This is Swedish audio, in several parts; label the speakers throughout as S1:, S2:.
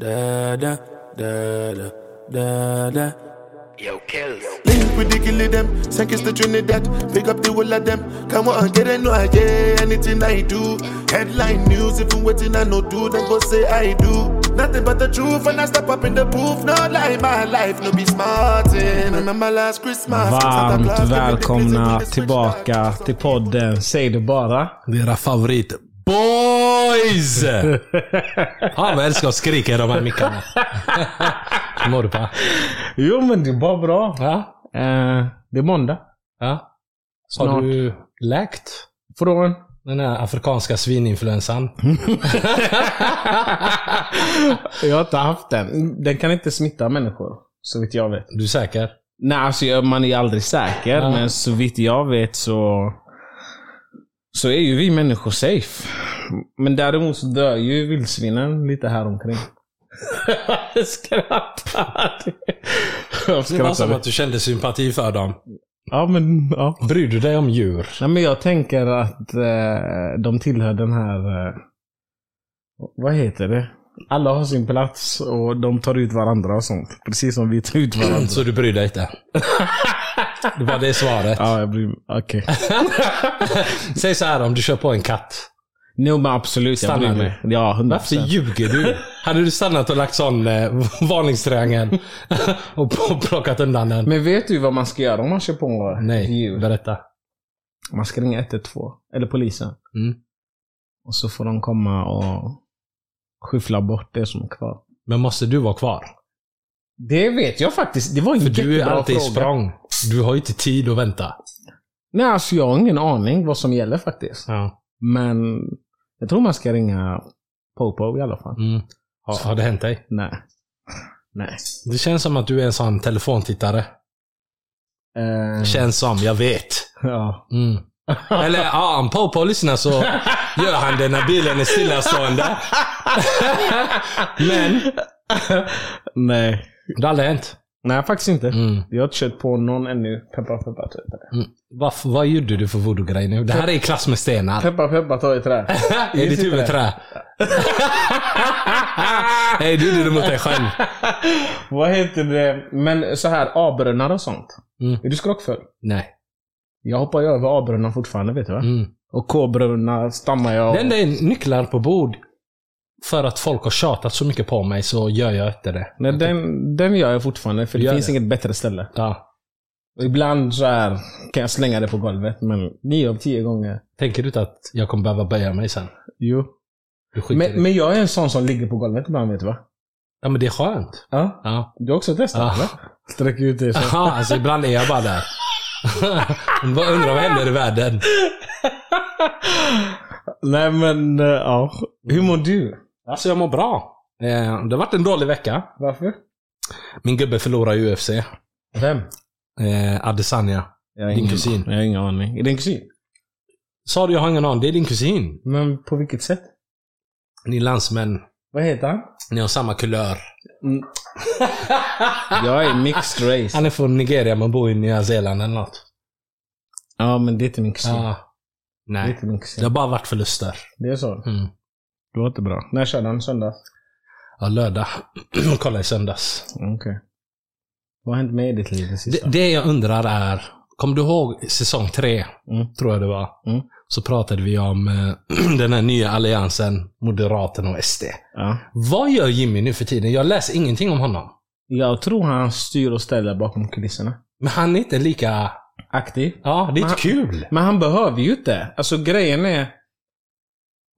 S1: Da da da da da da. Yo, kills.
S2: Link with the kill them, sink is the Trinidad. Pick up the whole of them. Come on, get it, no idea. Anything I do, headline news. If I'm waiting, I no do, then go say I do. Nothing but the truth, and I step up in the booth. No lie, my life, no be smarting. Eh. Remember last Christmas? Santa
S3: Varmt
S2: gave me the
S3: välkomna
S2: blizzard with the
S3: tillbaka till podden Säg det bara.
S4: Era favorit boys! Fan vad jag älskar att skrika i de här mickarna. Hur mår du på?
S3: Jo men det är bara bra.
S4: Ja?
S3: Eh, det är måndag.
S4: ja.
S3: Snart.
S4: Har du läkt
S3: Från?
S4: den här afrikanska svininfluensan?
S3: jag har inte haft den. Den kan inte smitta människor. Så vitt jag vet.
S4: Du är säker?
S3: Nej, alltså jag- man är aldrig säker.
S4: Ja.
S3: Men så vitt jag vet så... Så är ju vi människor safe. Men däremot så dör ju vildsvinen lite här omkring. Jag skrattar. Jag
S4: Det var
S3: skrattar.
S4: som att du kände sympati för dem.
S3: Ja, men... Ja.
S4: Bryr du dig om djur?
S3: Nej, men jag tänker att eh, de tillhör den här... Eh, vad heter det? Alla har sin plats och de tar ut varandra och sånt. Precis som vi tar ut varandra.
S4: Så du bryr dig inte? Det var det svaret.
S3: ja, jag bryr mig. Okej.
S4: Säg så här om du kör på en katt.
S3: Jo, men absolut. Jag
S4: Stannar
S3: bryr mig. Ja, 100%.
S4: Varför ljuger du? Hade du stannat och lagt sån eh, varningstriangel och plockat undan den?
S3: Men vet du vad man ska göra om man kör på ett
S4: Nej,
S3: djur?
S4: berätta.
S3: Man ska ringa 112. Eller polisen.
S4: Mm.
S3: Och så får de komma och skyffla bort det som är kvar.
S4: Men måste du vara kvar?
S3: Det vet jag faktiskt. Det var en
S4: För du är
S3: jättebra
S4: alltid i
S3: fråga.
S4: språng. Du har ju inte tid att vänta.
S3: Nej, alltså jag har ingen aning vad som gäller faktiskt.
S4: Ja.
S3: Men jag tror man ska ringa Popo i alla fall.
S4: Mm. Har, har det hänt dig?
S3: Nej. Nej.
S4: Det känns som att du är en sån telefontittare.
S3: Eh,
S4: Känns som, jag vet.
S3: ja.
S4: Mm. Eller ja, om Popo lyssnar så gör han det när bilen är stillastående. Men
S3: Nej.
S4: det har aldrig hänt.
S3: Nej, faktiskt inte.
S4: Mm.
S3: Jag har inte kört på någon ännu. Peppar, peppar, ta i trä.
S4: Mm. Vad, vad gjorde du för voodoo-grej nu? Det här är i klass med stenar.
S3: Peppar, peppar, ta i trä.
S4: Är ditt huvud trä? Nej, du gjorde det mot dig själv.
S3: Vad heter det? Men så här, A-brunnar och sånt.
S4: Mm.
S3: Är du skrockfull?
S4: Nej.
S3: Jag hoppar ju över A-brunnar fortfarande, vet du va?
S4: Mm.
S3: Och K-brunnar stammar jag.
S4: Det enda är nycklar på bord. För att folk har tjatat så mycket på mig så gör jag inte det.
S3: Nej, den, den gör jag fortfarande, för det
S4: Gör
S3: finns
S4: det.
S3: inget bättre ställe.
S4: Ja.
S3: Och ibland så här kan jag slänga det på golvet, men nio av tio gånger.
S4: Tänker du inte att jag kommer behöva böja mig sen?
S3: Jo. Men, men jag är en sån som ligger på golvet ibland, vet du va?
S4: Ja, men det är skönt.
S3: Ja.
S4: Ja.
S3: Du har också testat,
S4: Ja.
S3: eller? Sträcker ut så.
S4: Ja, alltså ibland är jag bara där. Bara undrar vad händer i världen?
S3: Nej, men eh, ja. Hur mår du?
S4: Alltså jag mår bra. Eh, Det har varit en dålig vecka.
S3: Varför?
S4: Min gubbe förlorar i UFC.
S3: Vem?
S4: Eh, Adesanya.
S3: Jag har
S4: Din
S3: ingen-
S4: kusin.
S3: Jag har ingen aning. Är det en kusin?
S4: Sa du jag har ingen aning? Det är din kusin.
S3: Men på vilket sätt?
S4: Ni är landsmän.
S3: Vad heter han?
S4: Ni har samma kulör.
S3: Mm. jag är mixed race.
S4: Han är från Nigeria men bor i Nya Zeeland eller något.
S3: Ja, men det är inte min kusin.
S4: Ja.
S3: Det är
S4: Nej.
S3: inte min
S4: Det
S3: kusin.
S4: har bara varit förluster.
S3: Det är så?
S4: Mm.
S3: Det var inte bra. När körde han? Söndags?
S4: Ja, lördag. Kolla i söndags.
S3: Okej. Vad har hänt med ditt liv det sista?
S4: Det, det jag undrar är, kommer du ihåg säsong tre?
S3: Mm.
S4: Tror jag det var.
S3: Mm.
S4: Så pratade vi om eh, den här nya alliansen, Moderaterna och SD.
S3: Ja.
S4: Vad gör Jimmy nu för tiden? Jag läser ingenting om honom.
S3: Jag tror han styr och ställer bakom kulisserna.
S4: Men han är inte lika...
S3: Aktiv.
S4: Ja, det är
S3: Men
S4: inte kul.
S3: Men han behöver ju inte. Alltså grejen är...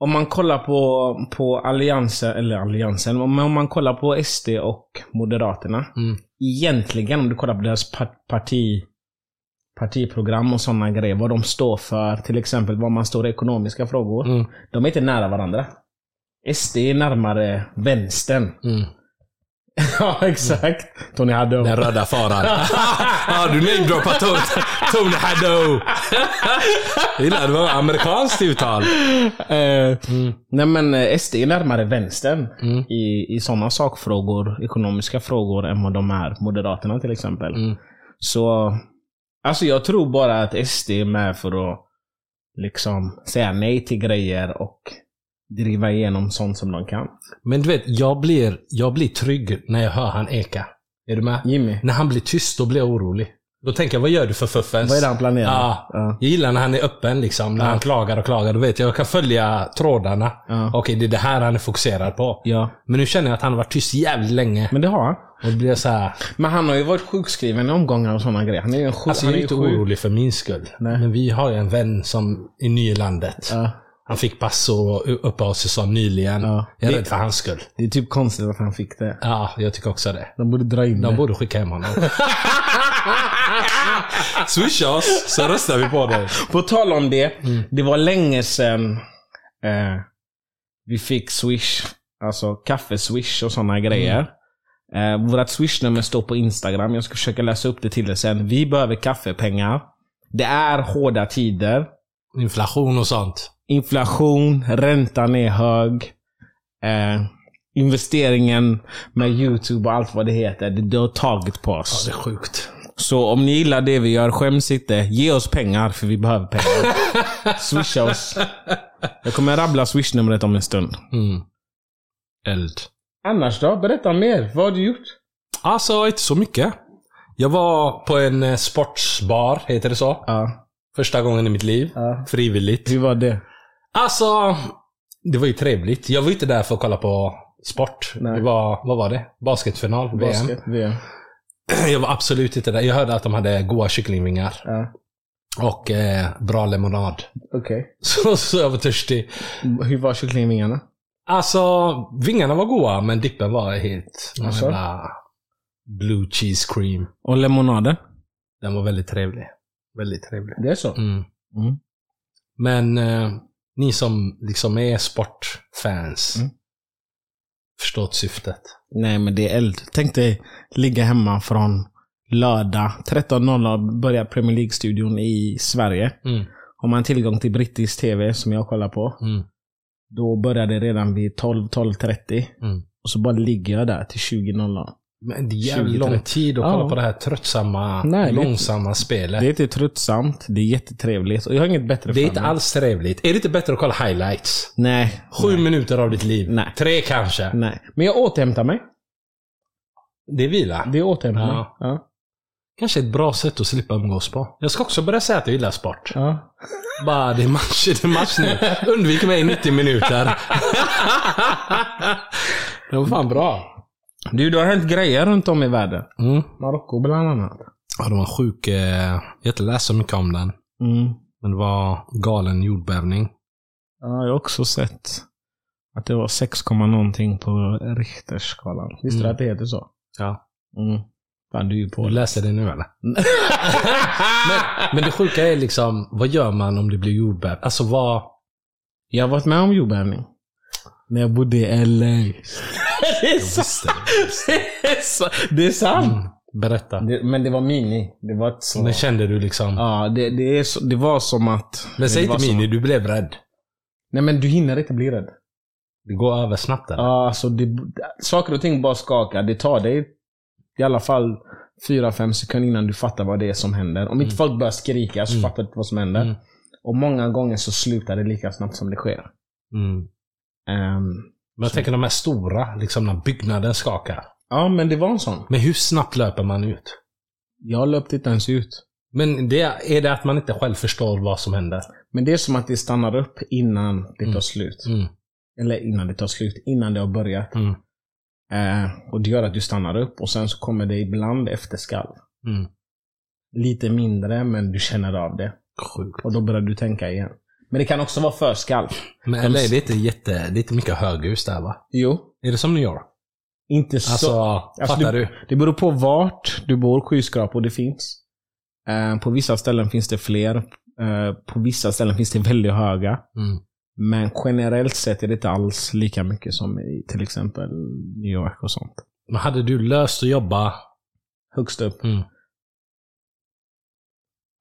S3: Om man kollar på, på alliansen, eller alliansen, men om man kollar på SD och Moderaterna.
S4: Mm.
S3: Egentligen, om du kollar på deras par- parti, partiprogram och sådana grejer, vad de står för, till exempel vad man står i ekonomiska frågor.
S4: Mm.
S3: De är inte nära varandra. SD är närmare vänstern.
S4: Mm.
S3: ja, exakt. Tony Haddo.
S4: Den röda faran. ja, du namedroppar Tony, Tony Haddo. Gillar det var amerikanskt uttal.
S3: Eh,
S4: Mm.
S3: Nej men eh, SD är närmare vänstern
S4: Mm.
S3: i, i sådana sakfrågor, ekonomiska frågor, än vad de är Moderaterna till exempel.
S4: Mm.
S3: Så, alltså jag tror bara att SD är med för att liksom säga nej till grejer och driva igenom sånt som de kan.
S4: Men du vet, jag blir, jag blir trygg när jag hör han eka. Är du med?
S3: Jimmy,
S4: När han blir tyst, då blir jag orolig. Då tänker jag, vad gör du för fuffens?
S3: vad är det han planerar?
S4: Ja.
S3: Ja.
S4: Jag gillar när han är öppen liksom. När han klagar och klagar. Då vet jag, jag kan följa trådarna.
S3: Ja.
S4: Okej, det är det här han är fokuserad på.
S3: ja.
S4: Men nu känner jag att han har varit tyst jävligt länge.
S3: Men det har han.
S4: Och då blir jag så här.
S3: Men han har ju varit sjukskriven i omgångar och sådana grejer. Han är ju en sjuk...
S4: Alltså jag är
S3: ju
S4: inte
S3: sjuk.
S4: orolig för min skull.
S3: Nej.
S4: Men vi har ju en vän som är ny i landet.
S3: Ja.
S4: Han fick pass och uppehållstillstånd nyligen.
S3: Ja.
S4: Jag är
S3: Det-
S4: rädd för hans skull.
S3: Det är typ konstigt att han fick det.
S4: Ja, jag tycker också det.
S3: De borde dra in
S4: De
S3: det.
S4: borde skicka hem honom. Swisha oss, så röstar vi på dig.
S3: På tal om det.
S4: Mm.
S3: Det var länge sedan eh, vi fick Swish. Alltså kaffe-swish och sådana grejer.
S4: Mm.
S3: Eh, vårat swish-nummer står på Instagram. Jag ska försöka läsa upp det till er sen. Vi behöver kaffepengar. Det är hårda tider.
S4: Inflation och sånt.
S3: Inflation, räntan är hög. Eh, investeringen med YouTube och allt vad det heter, det, det har tagit på oss.
S4: Det är sjukt.
S3: Så om ni gillar det vi gör, skäms inte. Ge oss pengar, för vi behöver pengar. Swisha oss. Jag kommer rabbla swishnumret om en stund.
S4: Mm. Eld.
S3: Annars då? Berätta mer. Vad har du gjort?
S4: Alltså, inte så mycket. Jag var på en eh, sportsbar, heter det så?
S3: Ja.
S4: Första gången i mitt liv.
S3: Ja.
S4: Frivilligt.
S3: Hur var det?
S4: Alltså, det var ju trevligt. Jag var inte där för att kolla på sport.
S3: Nej.
S4: Det var, vad var det? Basketfinal? VM.
S3: Basket? VM.
S4: Jag var absolut inte där. Jag hörde att de hade goda kycklingvingar.
S3: Ja.
S4: Och eh, bra lemonad.
S3: Okej.
S4: Så, så jag var törstig.
S3: Hur var kycklingvingarna?
S4: Alltså, vingarna var goda, men dippen var helt... någon
S3: Alltså?
S4: jävla Blue cheese cream.
S3: Och lemonaden?
S4: Den var väldigt trevlig. Väldigt trevlig.
S3: Det är så?
S4: Mm.
S3: Mm.
S4: Men eh, ni som liksom är sportfans
S3: Mm.
S4: förstått syftet.
S3: Nej, men det är eld. Tänk dig ligga hemma från lördag. 13.00 börjar Premier League-studion i Sverige.
S4: Mm.
S3: Har man tillgång till brittisk TV, som jag kollar på,
S4: Mm.
S3: då börjar det redan vid 12-12.30.
S4: Mm.
S3: Och så bara ligger jag där till 20.00.
S4: Men det är jävligt
S3: 20-30.
S4: lång tid att kolla
S3: Ja.
S4: på det här tröttsamma,
S3: Nej, det-
S4: långsamma spelet.
S3: Det är inte tröttsamt, det är jättetrevligt. Och jag har inget bättre
S4: Det är
S3: för
S4: inte alls trevligt. Är det inte bättre att kolla highlights?
S3: Nej.
S4: Sju
S3: nej,
S4: minuter av ditt liv.
S3: Nej.
S4: Tre kanske.
S3: nej. Men jag återhämtar mig.
S4: Det är vila.
S3: Det är återhämtning.
S4: Ja.
S3: Ja.
S4: Kanske ett bra sätt att slippa umgås på. Jag ska också börja säga att jag gillar sport.
S3: Ja.
S4: Bara, det är match, det är match nu. Undvik mig i 90 minuter. det var fan bra.
S3: Du, det har hänt grejer runt om i världen.
S4: Mm.
S3: Marocko bland annat.
S4: Ja, det var sjuk... Eh, jag har inte läst så mycket om den.
S3: Mm.
S4: Men det var galen jordbävning.
S3: Ja, jag har också sett att det var 6, komma någonting på Richterskalan. Visste du
S4: Mm.
S3: att det heter så?
S4: Ja.
S3: Mm. Fan, du är ju på
S4: Du
S3: det.
S4: läste det nu eller? Men det sjuka är liksom, vad gör man om det blir jordbävning? Alltså vad...
S3: Jag har varit med om jordbävning. När jag bodde i LA. det, är sant. det är sant. Det är sant.
S4: Mm. Berätta.
S3: Det, men det var mini. Det var ett så.
S4: Men kände du liksom...
S3: Ja, det, det, är så, det var som att...
S4: Men säg
S3: det
S4: inte
S3: som-
S4: Mini, du blev rädd.
S3: Nej men du hinner inte bli rädd.
S4: Det går över snabbt eller?
S3: Ja, alltså det, saker och ting bara skakar. Det tar dig i alla fall 4-5 sekunder innan du fattar vad det är som händer. Om inte folk börjar skrika så
S4: Mm.
S3: fattar du inte vad som händer.
S4: Mm.
S3: Och många gånger så slutar det lika snabbt som det sker.
S4: Mm. Men jag tänker de här stora, liksom när byggnaden skakar.
S3: ja, men det var en sån.
S4: Men hur snabbt löper man ut?
S3: Jag löpte inte ens ut.
S4: Men det, är det att man inte själv förstår vad som händer?
S3: Men det är som att det stannar upp innan det tar
S4: Mm.
S3: slut.
S4: Mm.
S3: Eller innan det tar slut. Innan det har börjat.
S4: Mm.
S3: Eh, och det gör att du stannar upp och sen så kommer det ibland efterskalv.
S4: Mm.
S3: Lite mindre, men du känner av det.
S4: Sjukt.
S3: Och då börjar du tänka igen. Men det kan också vara förskalv.
S4: Men LA, det är inte jätte... Det är inte mycket höghus där va?
S3: Jo.
S4: Är det som New York?
S3: Inte så.
S4: Alltså, fattar du?
S3: Det beror på vart du bor, skyskrapor det finns. Eh, på vissa ställen finns det fler. Eh, på vissa ställen finns det väldigt höga.
S4: Mm.
S3: Men generellt sett är det inte alls lika mycket som i till exempel New York och sånt.
S4: Men hade du löst att jobba...
S3: Högst upp.
S4: Mm.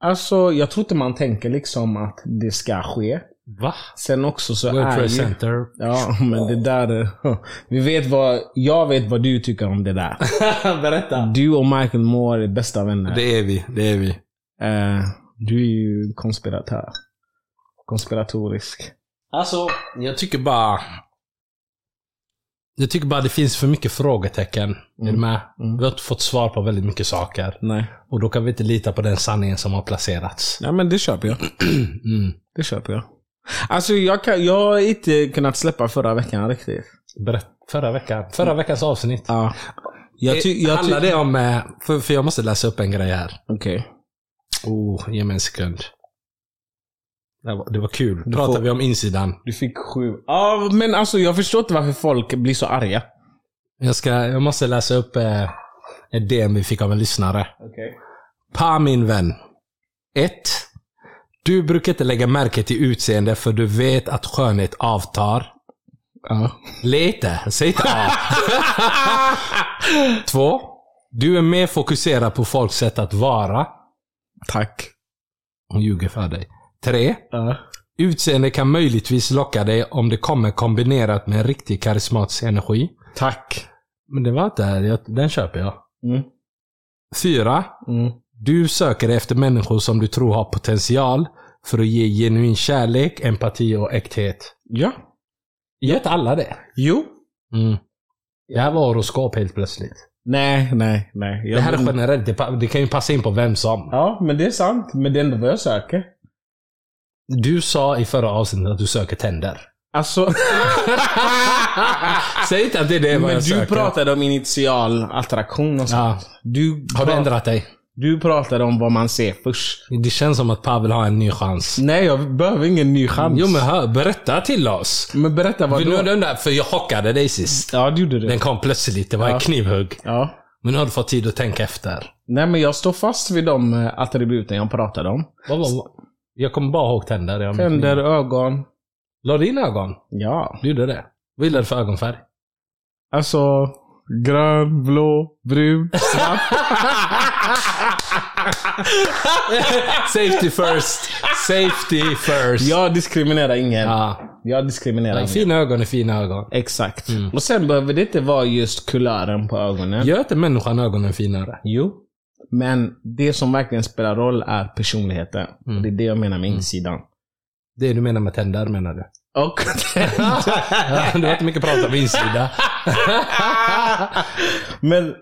S3: Alltså, jag tror inte man tänker liksom att det ska ske.
S4: Va?
S3: Sen också så
S4: World
S3: är ju...
S4: Center?
S3: Ja, men det där... Vi vet vad... Jag vet vad du tycker om det där.
S4: Berätta.
S3: Du och Michael Moore är bästa vänner.
S4: Det är vi. Det är vi.
S3: Eh, du är ju konspiratör. Konspiratorisk.
S4: Alltså, jag tycker bara... Jag tycker bara det finns för mycket frågetecken. Är du med? Vi har inte fått svar på väldigt mycket saker.
S3: Nej.
S4: Och då kan vi inte lita på den sanningen som har placerats.
S3: Ja, men det köper jag.
S4: Mm.
S3: Det köper jag. Alltså, jag, kan, jag har inte kunnat släppa förra veckan riktigt.
S4: Berätt, förra veckan. Förra veckans avsnitt.
S3: Ja. Jag ty, jag
S4: Handlar det om... eh, För, för jag måste läsa upp en grej här.
S3: Okej.
S4: Oh, ge mig en sekund. Det var, det var kul.
S3: Du
S4: Pratar
S3: får-
S4: vi om insidan.
S3: Du fick sju. Ja, men alltså jag förstår inte varför folk blir så arga.
S4: Jag, ska, jag måste läsa upp eh, ett DM vi fick av en lyssnare.
S3: Okej.
S4: Pa min vän. 1. Du brukar inte lägga märke till utseende för du vet att skönhet avtar.
S3: Ja.
S4: Lite. Säg inte A. 2. Du är mer fokuserad på folks sätt att vara.
S3: Tack.
S4: Hon ljuger för dig. 3.
S3: Ja.
S4: Utseende kan möjligtvis locka dig om det kommer kombinerat med en riktig karismatisk energi.
S3: Tack.
S4: Men det var inte, den köper jag.
S3: Mm.
S4: 4.
S3: Mm.
S4: Du söker efter människor som du tror har potential för att ge genuin kärlek, empati och äkthet.
S3: Ja.
S4: Gör inte alla det?
S3: Jo.
S4: Mm. Det här var horoskop helt plötsligt.
S3: Nej, nej, nej. Jag
S4: det här är
S3: men-
S4: generellt. Det, pa- det kan ju passa in på vem som.
S3: Ja, men det är sant. Men det är ändå vad jag söker.
S4: Du sa i förra avsnittet att du söker tänder.
S3: Alltså...
S4: Säg inte att det är det vad
S3: men
S4: jag
S3: du
S4: söker.
S3: pratade om initial attraktion och sånt.
S4: Ja.
S3: Du,
S4: Har du ändrat dig?
S3: Du pratade om vad man ser först.
S4: Det känns som att Pavel har en ny chans.
S3: Nej, jag behöver ingen ny chans.
S4: Jo men hör, berätta till oss.
S3: Men berätta vad
S4: För,
S3: då?
S4: den där, för jag chockade dig sist.
S3: Ja, du gjorde det.
S4: Den kom plötsligt. Det var
S3: Ja.
S4: en knivhugg.
S3: Ja.
S4: Men nu har du fått tid att tänka efter.
S3: Nej, men jag står fast vid de eh, attributen jag pratade om.
S4: Vad var, jag kommer bara ihåg tänder. Jag
S3: Tänder, ögon.
S4: La du in ögon?
S3: Ja.
S4: Du gjorde det? Vad gillar du för ögonfärg?
S3: Alltså, grön, blå, brun, svart.
S4: Safety first. Safety first.
S3: jag diskriminerar ingen.
S4: Ja.
S3: Jag diskriminerar ingen.
S4: Fina ögon är fina ögon.
S3: Exakt. Och sen behöver det inte vara just kulören på ögonen.
S4: Gör inte människan ögonen finare?
S3: Jo. Men det som verkligen spelar roll är personligheten. Och det är det jag menar med insidan.
S4: Det du menar med tänder menar du?
S3: Och
S4: Ja, du har inte mycket prat om insida.
S3: Men,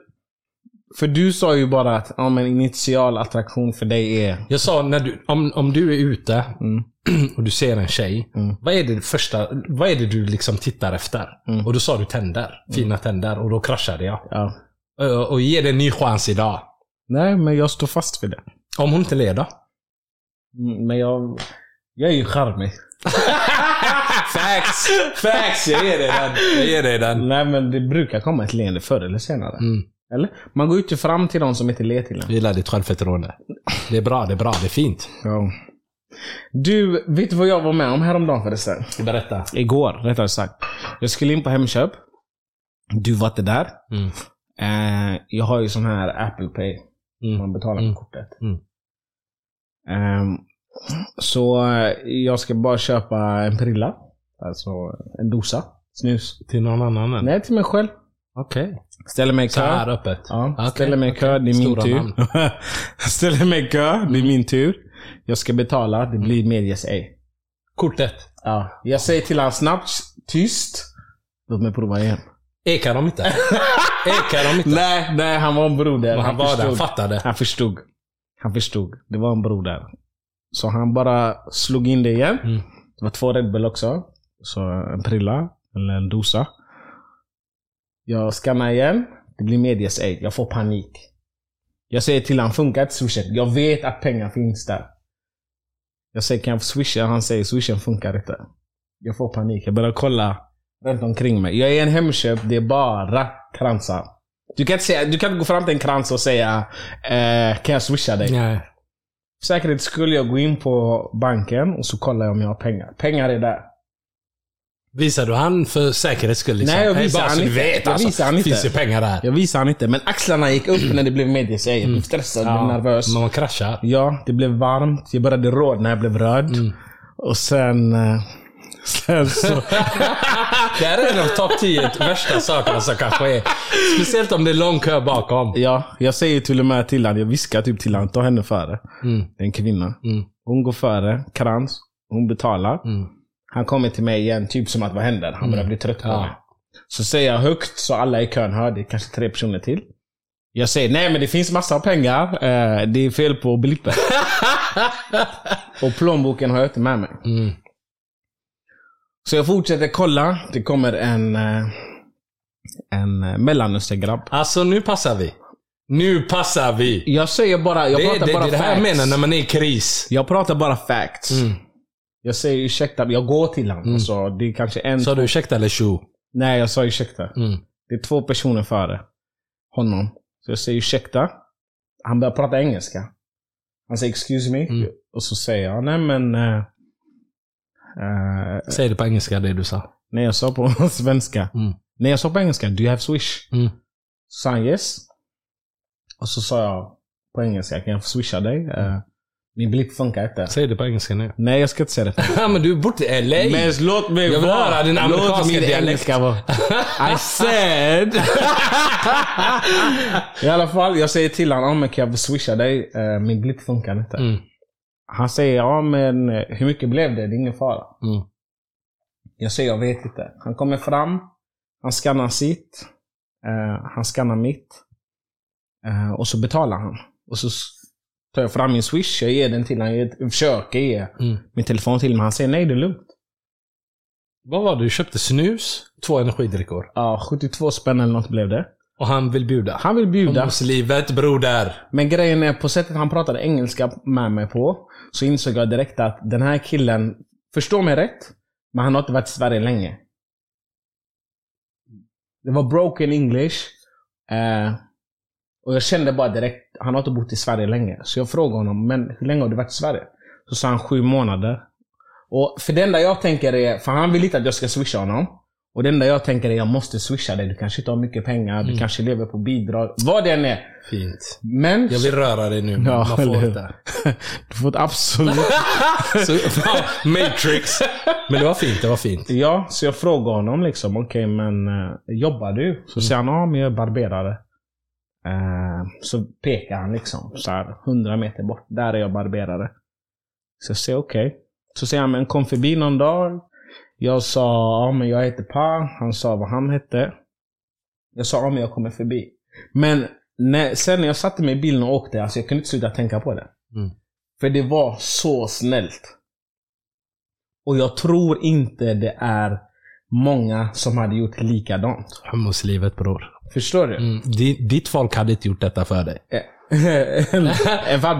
S3: för du sa ju bara att ja, men initial attraktion för dig är...
S4: Jag sa, när du, om, om du är ute
S3: Mm.
S4: och du ser en tjej.
S3: Mm.
S4: Vad är det första, vad är det du liksom tittar efter?
S3: Mm.
S4: Och då sa du tänder. Fina tänder. Och då kraschade jag.
S3: Ja.
S4: Och, och ge det en ny chans idag.
S3: Nej, men jag står fast vid det.
S4: Om hon inte leder.
S3: Mm, Men jag... Jag är ju charmig.
S4: Facts! Facts! Jag ger dig den. Jag ger dig den.
S3: Nej, men det brukar komma ett leende förr eller senare.
S4: Mm.
S3: Eller? Man går ju inte fram till någon som inte ler till en.
S4: Jag gillar ditt självförtroende. Det är bra, det är bra, det är fint.
S3: Ja. Du, vet du vad jag var med om häromdagen förresten?
S4: Berätta.
S3: Igår, rättare sagt. Jag skulle in på Hemköp. Du var inte där.
S4: Mm.
S3: Eh, jag har ju sån här Apple Pay.
S4: Mm.
S3: Man betalar med
S4: Mm.
S3: kortet.
S4: Mm.
S3: Ehm, så eh, jag ska bara köpa en prilla. Alltså en dosa. Snus.
S4: Till någon annan än?
S3: Nej, till mig själv.
S4: Okej.
S3: Ställer mig i
S4: Så här
S3: kö.
S4: öppet?
S3: Ja,
S4: Okej,
S3: ställer mig i kö. Det är min
S4: Stora
S3: tur. ställer mig i kö. Det är min tur. Jag ska betala. Det blir medges ej.
S4: Kortet.
S3: Ja. Jag säger till honom snabbt, tyst. Låt mig prova igen.
S4: Ekar de inte? Ekar de inte?
S3: Nej, nej, han var en broder.
S4: Men han var där, han fattade.
S3: Han förstod. Han förstod. Det var en broder. Så han bara slog in det igen.
S4: Mm.
S3: Det var två Red Bull också. Så en prilla, eller en dosa. Jag skannar igen. Det blir medias ej. Jag får panik. Jag säger till honom, funkar inte swishen? Jag vet att pengar finns där. Jag säger, kan jag få swisha? Han säger, swishen funkar inte. Jag får panik. Jag börjar kolla runt omkring mig. Jag är en Hemköp, det är bara kransar. Du kan inte, säga, du kan inte gå fram till en krans och säga, eh, kan jag swisha dig?
S4: Nej.
S3: För säkerhet skulle jag gå in på banken och så kollar jag om jag har pengar. Pengar är där.
S4: Visar du han för säkerhets skull? Liksom?
S3: Nej, jag visar
S4: bara
S3: han inte.
S4: vet
S3: Jag
S4: alltså.
S3: visar han inte.
S4: finns ju pengar där.
S3: Jag visar han inte, men axlarna gick upp när det blev mediesäg. Jag blev stressad, jag blev nervös.
S4: Man kraschar.
S3: Ja, det blev varmt. Jag började rodna, jag blev röd.
S4: Mm.
S3: Och sen... Sen så...
S4: Det här är en av topp 10 värsta sakerna som kan ske. Speciellt om det är lång kö bakom.
S3: ja, jag säger till och med till honom, jag viskar typ till honom, ta henne före.
S4: Mm.
S3: Det är en kvinna.
S4: Mm.
S3: Hon går före, krans. Hon betalar.
S4: Mm.
S3: Han kommer till mig igen, typ som att vad händer? Han börjar bli trött på
S4: Ja.
S3: mig. Så säger jag högt så alla i kön hör, det är kanske tre personer till. Jag säger nej men det finns massa pengar. Eh, det är fel på blippen. och plånboken har jag inte med mig.
S4: Mm.
S3: Så jag fortsätter kolla. Det kommer en, eh, en eh, mellanöstergrabb.
S4: Alltså nu passar vi. Nu passar vi.
S3: Jag säger bara, jag
S4: Det,
S3: pratar
S4: det,
S3: bara
S4: det är det här jag
S3: facts.
S4: menar när man är i kris.
S3: Jag pratar bara facts.
S4: Mm.
S3: Jag säger ursäkta, jag går till honom. Alltså, det är kanske en...
S4: Sa du ursäkta eller tjo?
S3: Nej, jag sa ursäkta.
S4: Mm.
S3: Det är två personer före honom. Så jag säger ursäkta. Han börjar prata engelska. Han säger excuse me.
S4: Mm.
S3: Och så säger jag, nej men... eh,
S4: Säg det på engelska det du sa.
S3: nej, jag sa på svenska.
S4: Mm.
S3: Nej, jag sa på engelska. Do you have swish?
S4: Mm.
S3: Så sa han yes. Och så sa jag på engelska, kan jag swisha dig? Uh, min blipp funkar inte.
S4: Säg det på engelska nu.
S3: Nej, jag ska inte säga det.
S4: Men du är borta i LA.
S3: Men låt mig
S4: Jag vill
S3: vara.
S4: höra din
S3: Låt min
S4: dialekt.
S3: engelska vara. I said... I alla fall, jag säger till honom, "Ja, men kan jag swisha dig? Eh, min blipp funkar inte.
S4: Mm.
S3: Han säger, ja men eh, hur mycket blev det? Det är ingen fara.
S4: Mm.
S3: Jag säger, jag vet inte. Han kommer fram, han skannar sitt, eh, han skannar mitt. Eh, och så betalar han. Och så tar jag fram min swish, jag ger den till honom, jag försöker ge
S4: Mm.
S3: min telefon till honom. Han säger, nej det är lugnt.
S4: Vad var det? Du köpte snus, två energidrycker.
S3: Ja, 72 spänn eller något blev det.
S4: Och han vill bjuda.
S3: Han vill bjuda.
S4: Ungdomslivet broder.
S3: Men grejen är, på sättet han pratade engelska med mig på, så insåg jag direkt att den här killen, förstå mig rätt, men han har inte varit i Sverige länge. Det var broken English. Eh, och jag kände bara direkt, han har inte bott i Sverige länge. Så jag frågade honom, men hur länge har du varit i Sverige? Så sa han sju månader. Och för det enda jag tänker är, för han vill inte att jag ska swisha honom. Och det enda jag tänker är, jag måste swisha dig. Du kanske inte har mycket pengar, du kanske lever på bidrag. Vad det än är.
S4: Fint.
S3: Men...
S4: Jag vill röra dig nu, men
S3: Ja,
S4: man får inte.
S3: Du får ett absolut...
S4: Så, Matrix. Men det var fint, det var fint.
S3: ja, så jag frågar honom liksom, okej men uh, jobbar du? Så säger han, ja men jag är barberare. Eh, så pekar han liksom, så här 100 meter bort. Där är jag barberare. Så jag säger okej. Så säger han, men kom förbi någon dag. Jag sa, ja men jag heter Pa. Han sa vad han hette. Jag sa, ja men jag kommer förbi. Men när, sen när jag satte mig i bilen och åkte, alltså jag kunde inte sluta tänka på det.
S4: Mm.
S3: För det var så snällt. Och jag tror inte det är många som hade gjort likadant.
S4: Hummuslivet bror.
S3: Förstår du?
S4: Mm. Di- Ditt folk hade inte gjort detta för dig.
S3: en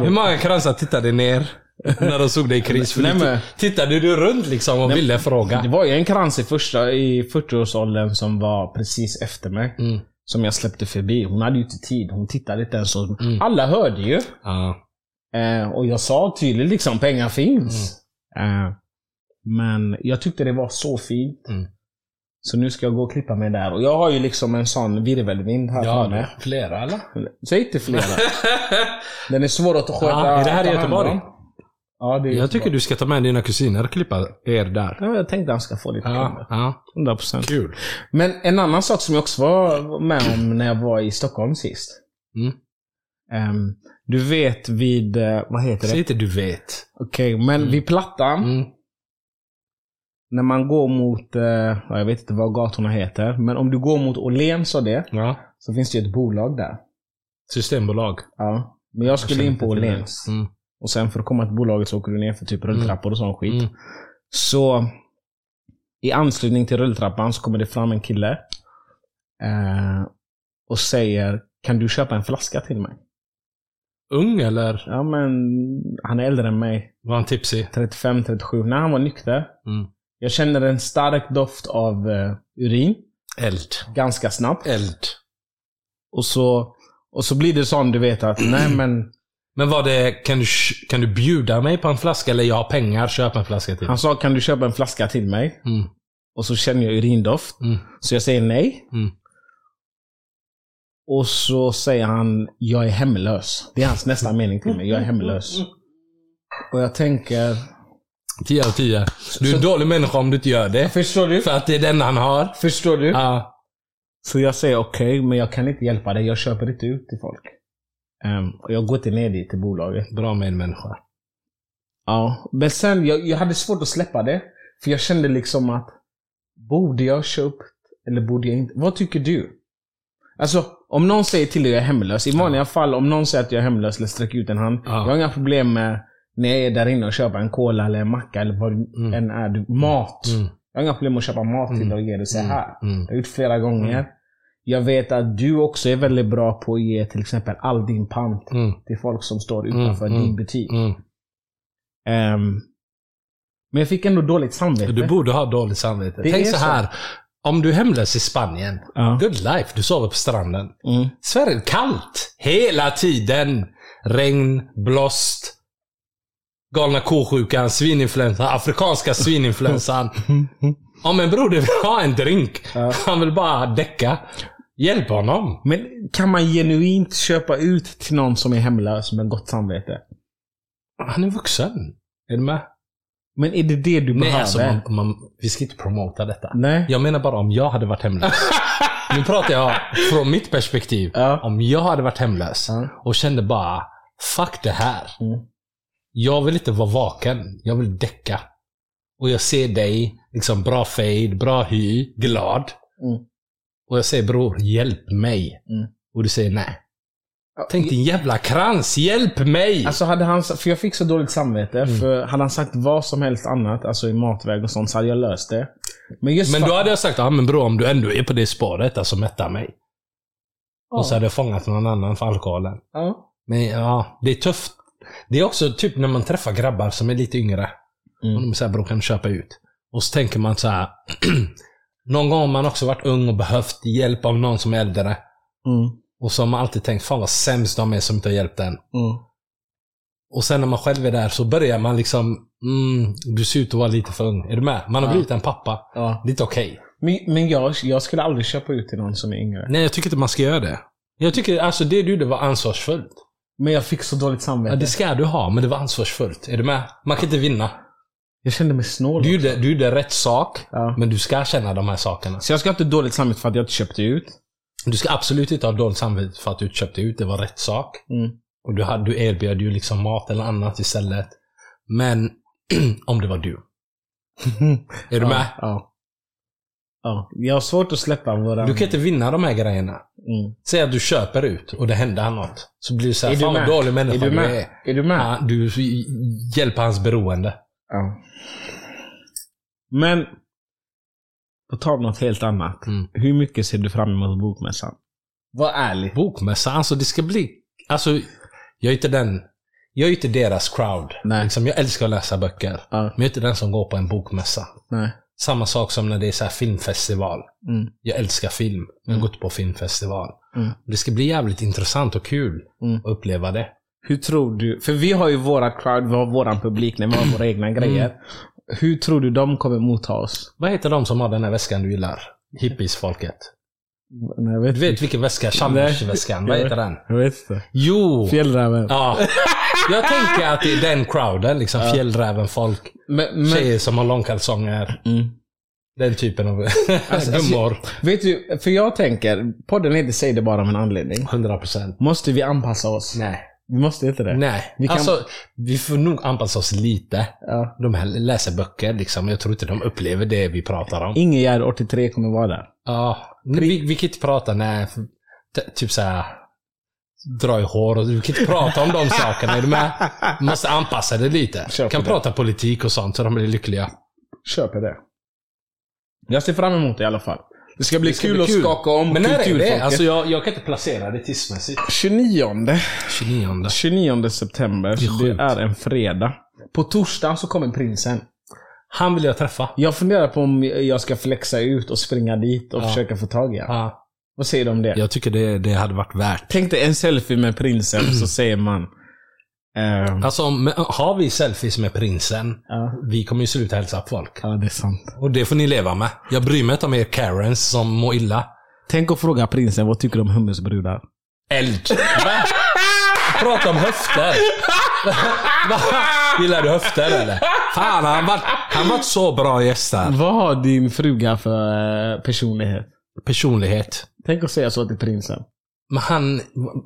S4: Hur många kransar tittade ner när de såg dig i kris? För
S3: Nej, men-
S4: ti- Tittade du runt liksom och ville fråga?
S3: Det var ju en krans i, första, i 40-årsåldern som var precis efter mig.
S4: Mm.
S3: Som jag släppte förbi. Hon hade ju inte tid. Hon tittade inte ens. Och
S4: Mm.
S3: Alla hörde ju.
S4: Ja.
S3: Eh, och jag sa tydligt liksom, pengar finns.
S4: Mm.
S3: Eh, men jag tyckte det var så fint.
S4: Mm.
S3: Så nu ska jag gå och klippa mig där. Och jag har ju liksom en sån virvelvind här
S4: Ja,
S3: framme.
S4: flera eller?
S3: Säg inte flera. Den är svår att sköta.
S4: Ja, är det här i Göteborg?
S3: om. Ja, det är
S4: Jag tycker
S3: Göteborg.
S4: du ska ta med dina kusiner och klippa er där.
S3: Ja, jag tänkte han ska få lite
S4: Ja, ja.
S3: 100%.
S4: Kul.
S3: Men en annan sak som jag också var med om när jag var i Stockholm sist.
S4: Mm.
S3: Ehm, du vet vid, eh, vad heter
S4: Säg
S3: det?
S4: inte du vet.
S3: Okej, men vid Plattan.
S4: Mm.
S3: När man går mot, eh, ja, jag vet inte vad gatorna heter. Men om du går mot Åhléns och det.
S4: Ja.
S3: Så finns det ju ett bolag där.
S4: Systembolag.
S3: Ja. Men jag skulle
S4: känner
S3: in på. Åhléns.
S4: Mm.
S3: Och sen för att komma till bolaget så åker du ner för typ rulltrappor och sån skit.
S4: Mm.
S3: Så i anslutning till rulltrappan så kommer det fram en kille. Eh, och säger Kan du köpa en flaska till mig?
S4: Ung eller
S3: Ja men han är äldre än mig.
S4: var han tipsig?
S3: 35-37. När han var nykter.
S4: Mm.
S3: Jag känner en stark doft av eh, urin.
S4: Eld.
S3: Ganska snabbt.
S4: Eld.
S3: Och så, och så blir det sån du vet att nej men.
S4: Men var det, kan du, kan du bjuda mig på en flaska eller jag har pengar, köp en flaska till.
S3: Han sa kan du köpa en flaska till mig?
S4: Mm.
S3: Och så känner jag urindoft.
S4: Mm.
S3: Så jag säger nej.
S4: Mm.
S3: Och så säger han, jag är hemlös. Det är hans nästa mening till mig. Jag är hemlös. Och jag tänker,
S4: 10 av 10. Du är en dålig människa om du inte gör det.
S3: förstår du?
S4: För att det är den han har.
S3: Förstår du?
S4: Ja.
S3: Så jag säger okej, men jag kan inte hjälpa dig. Jag köper inte ut till folk. Ehm, och jag går inte ner dit till bolaget.
S4: Bra med en människa.
S3: Ja, men sen, jag, jag hade svårt att släppa det. För jag kände liksom att, borde jag köpt eller borde jag inte? Vad tycker du? Alltså, om någon säger till dig att jag är hemlös. I vanliga fall, om någon säger att jag är hemlös eller sträcker ut en hand.
S4: Ja.
S3: Jag har inga problem med när jag är där inne och köper en cola eller en macka eller vad
S4: Mm.
S3: än är. Mat.
S4: Mm.
S3: Jag har inga problem med att köpa mat till
S4: Mm.
S3: dig och ge dig så här.
S4: Mm.
S3: Jag har gjort flera gånger. Jag vet att du också är väldigt bra på att ge till exempel all din pant
S4: Mm.
S3: till folk som står
S4: Mm,
S3: utanför
S4: mm,
S3: din butik.
S4: Mm.
S3: Ehm, men jag fick ändå dåligt samvete.
S4: Du borde ha dåligt samvete.
S3: Det
S4: Tänk så
S3: så.
S4: här. Om du är hemlös i Spanien.
S3: Ja.
S4: Good life. Du sover på stranden.
S3: Mm.
S4: Sverige kallt. Hela tiden. Regn, blåst. Galna ko-sjukan, svininfluensan, afrikanska svininfluensan. Om en broder vill ha en drink,
S3: Ja.
S4: han vill bara däcka. Hjälp honom.
S3: Men kan man genuint köpa ut till någon som är hemlös med gott samvete?
S4: Han är vuxen. Är du med?
S3: Men är det det du
S4: Nej,
S3: behöver?
S4: alltså man, man, vi ska inte promota detta.
S3: Nej.
S4: Jag menar bara om jag hade varit hemlös. nu pratar jag från mitt perspektiv.
S3: Ja.
S4: Om jag hade varit hemlös
S3: Ja.
S4: och kände bara, fuck det här.
S3: Mm.
S4: Jag vill inte vara vaken. Jag vill däcka. Och jag ser dig, liksom bra fade, bra hy, glad.
S3: Mm.
S4: Och jag säger bror, hjälp mig.
S3: Mm.
S4: Och du säger nej. Tänk din jävla krans, hjälp mig!
S3: Alltså hade han, för jag fick så dåligt samvete,
S4: Mm.
S3: för hade han sagt vad som helst annat, alltså i matväg och sånt, så hade jag löst det. Men just
S4: men då hade jag sagt, ja men bror om du ändå är på det spåret, alltså mätta mig.
S3: Ja.
S4: Och så hade jag fångat någon annan för alkoholen.
S3: Ja.
S4: Men ja, det är tufft. Det är också typ när man träffar grabbar som är lite yngre.
S3: Mm.
S4: Och de säger bror kan du köpa ut? Och så tänker man så här. någon gång har man också varit ung och behövt hjälp av någon som är äldre.
S3: Mm.
S4: Och så har man alltid tänkt, fan vad sämst de är som inte har hjälpt en.
S3: Mm.
S4: Och sen när man själv är där så börjar man liksom, mm, du ser ut att vara lite för ung. Är du med? Man har
S3: Ja.
S4: blivit en pappa.
S3: Ja.
S4: Det är inte okej.
S3: Men, men jag, jag skulle aldrig köpa ut till någon som är yngre.
S4: Nej, jag tycker inte man ska göra det. Jag tycker, alltså det du gjorde var ansvarsfullt.
S3: Men jag fick så dåligt samvete.
S4: Ja, det ska du ha, men det var ansvarsfullt. Är du med? Man kan inte vinna.
S3: Jag kände mig snål.
S4: Du gjorde, du gjorde rätt sak,
S3: Ja.
S4: men du ska känna de här sakerna.
S3: Så jag ska inte ha dåligt samvete för att jag inte köpte ut.
S4: Du ska absolut inte ha dåligt samvete för att du köpte ut. Det var rätt sak.
S3: Mm.
S4: Och du, hade, du erbjöd ju liksom mat eller annat istället. Men om det var du. Är du med?
S3: Ja. ja. Jag har svårt att släppa våra...
S4: Du kan inte vinna de här grejerna.
S3: Mm.
S4: Säg att du köper ut och det händer något. Så blir
S3: Är du
S4: fan vad dålig
S3: Är
S4: människa
S3: du
S4: du,
S3: med?
S4: är.
S3: Är du med?
S4: Ja, du hjälper hans beroende.
S3: Ja. Men, på tal om något helt annat.
S4: Mm.
S3: Hur mycket ser du fram emot bokmässan? Var ärlig.
S4: Bokmässa, alltså det ska bli... Alltså, jag är inte den... Jag är inte deras crowd.
S3: Nej.
S4: Liksom, jag älskar att läsa böcker.
S3: Ja.
S4: Men jag är inte den som går på en bokmässa.
S3: Nej.
S4: Samma sak som när det är så här filmfestival.
S3: Mm.
S4: Jag älskar film. Jag har
S3: Mm.
S4: gått på filmfestival.
S3: Mm.
S4: Det ska bli jävligt intressant och kul
S3: Mm.
S4: att uppleva det.
S3: Hur tror du? För vi har ju våra crowd, vi har våran publik, när vi har våra egna grejer. Hur tror du de kommer motta oss?
S4: Vad heter de som har den här väskan du gillar? Hippies-folket.
S3: Nej, jag vet
S4: Du vet vilken väska? Chalmers-väskan. Vad heter den?
S3: Jag vet inte.
S4: Jo!
S3: Fjällräven.
S4: Ja. Jag tänker att det är den crowden. Liksom fjällräven-folk.
S3: Men, men,
S4: Tjejer som har långkalsonger.
S3: mm.
S4: Den typen av
S3: Alltså,
S4: gummor.
S3: Vet du, för jag tänker, podden heter Säg det bara av en anledning.
S4: 100%.
S3: Måste vi anpassa oss?
S4: Nej.
S3: Vi måste inte det.
S4: Nej.
S3: Vi kan-
S4: Alltså, vi får nog anpassa oss lite.
S3: Ja.
S4: De här läser böcker liksom. Jag tror inte de upplever det vi pratar om.
S3: Ingegärd 83 kommer vara där.
S4: Ja. Vi, vi kan inte prata, t- Typ såhär. Dra i hår och vi kan inte prata om de sakerna. Är du med? Måste anpassa det lite.
S3: Kör
S4: kan
S3: det.
S4: prata politik och sånt så de blir lyckliga.
S3: Köper det. Jag ser fram emot det i alla fall. Det ska bli
S4: Det ska
S3: kul
S4: bli
S3: att
S4: kul.
S3: skaka om
S4: Men när är det? Alltså jag, jag kan inte placera det tidsmässigt.
S3: 29.
S4: 29.
S3: 29 september.
S4: Det är
S3: så Det är en fredag. På torsdag så kommer prinsen.
S4: Han vill jag träffa.
S3: Jag funderar på om jag ska flexa ut och springa dit och
S4: Ja.
S3: försöka få tag i honom.
S4: Ja.
S3: Vad säger du om det?
S4: Jag tycker det, det hade varit värt.
S3: Tänk dig en selfie med prinsen så säger man... ehm,
S4: Alltså, om- har vi selfies med prinsen,
S3: ja,
S4: vi kommer ju sluta hälsa på folk.
S3: ja, det är sant.
S4: Och det får ni leva med. Jag bryr mig inte om er Karens som mår illa.
S3: Tänk att fråga prinsen vad tycker du om hummusbrudar?
S4: Eld. Prata om höfter. Gillar du höfter eller? Fan, han var, han var så bra gäst där.
S3: Vad har din fruga för eh, personlighet?
S4: Personlighet.
S3: Tänk att säga så till prinsen.
S4: Men han...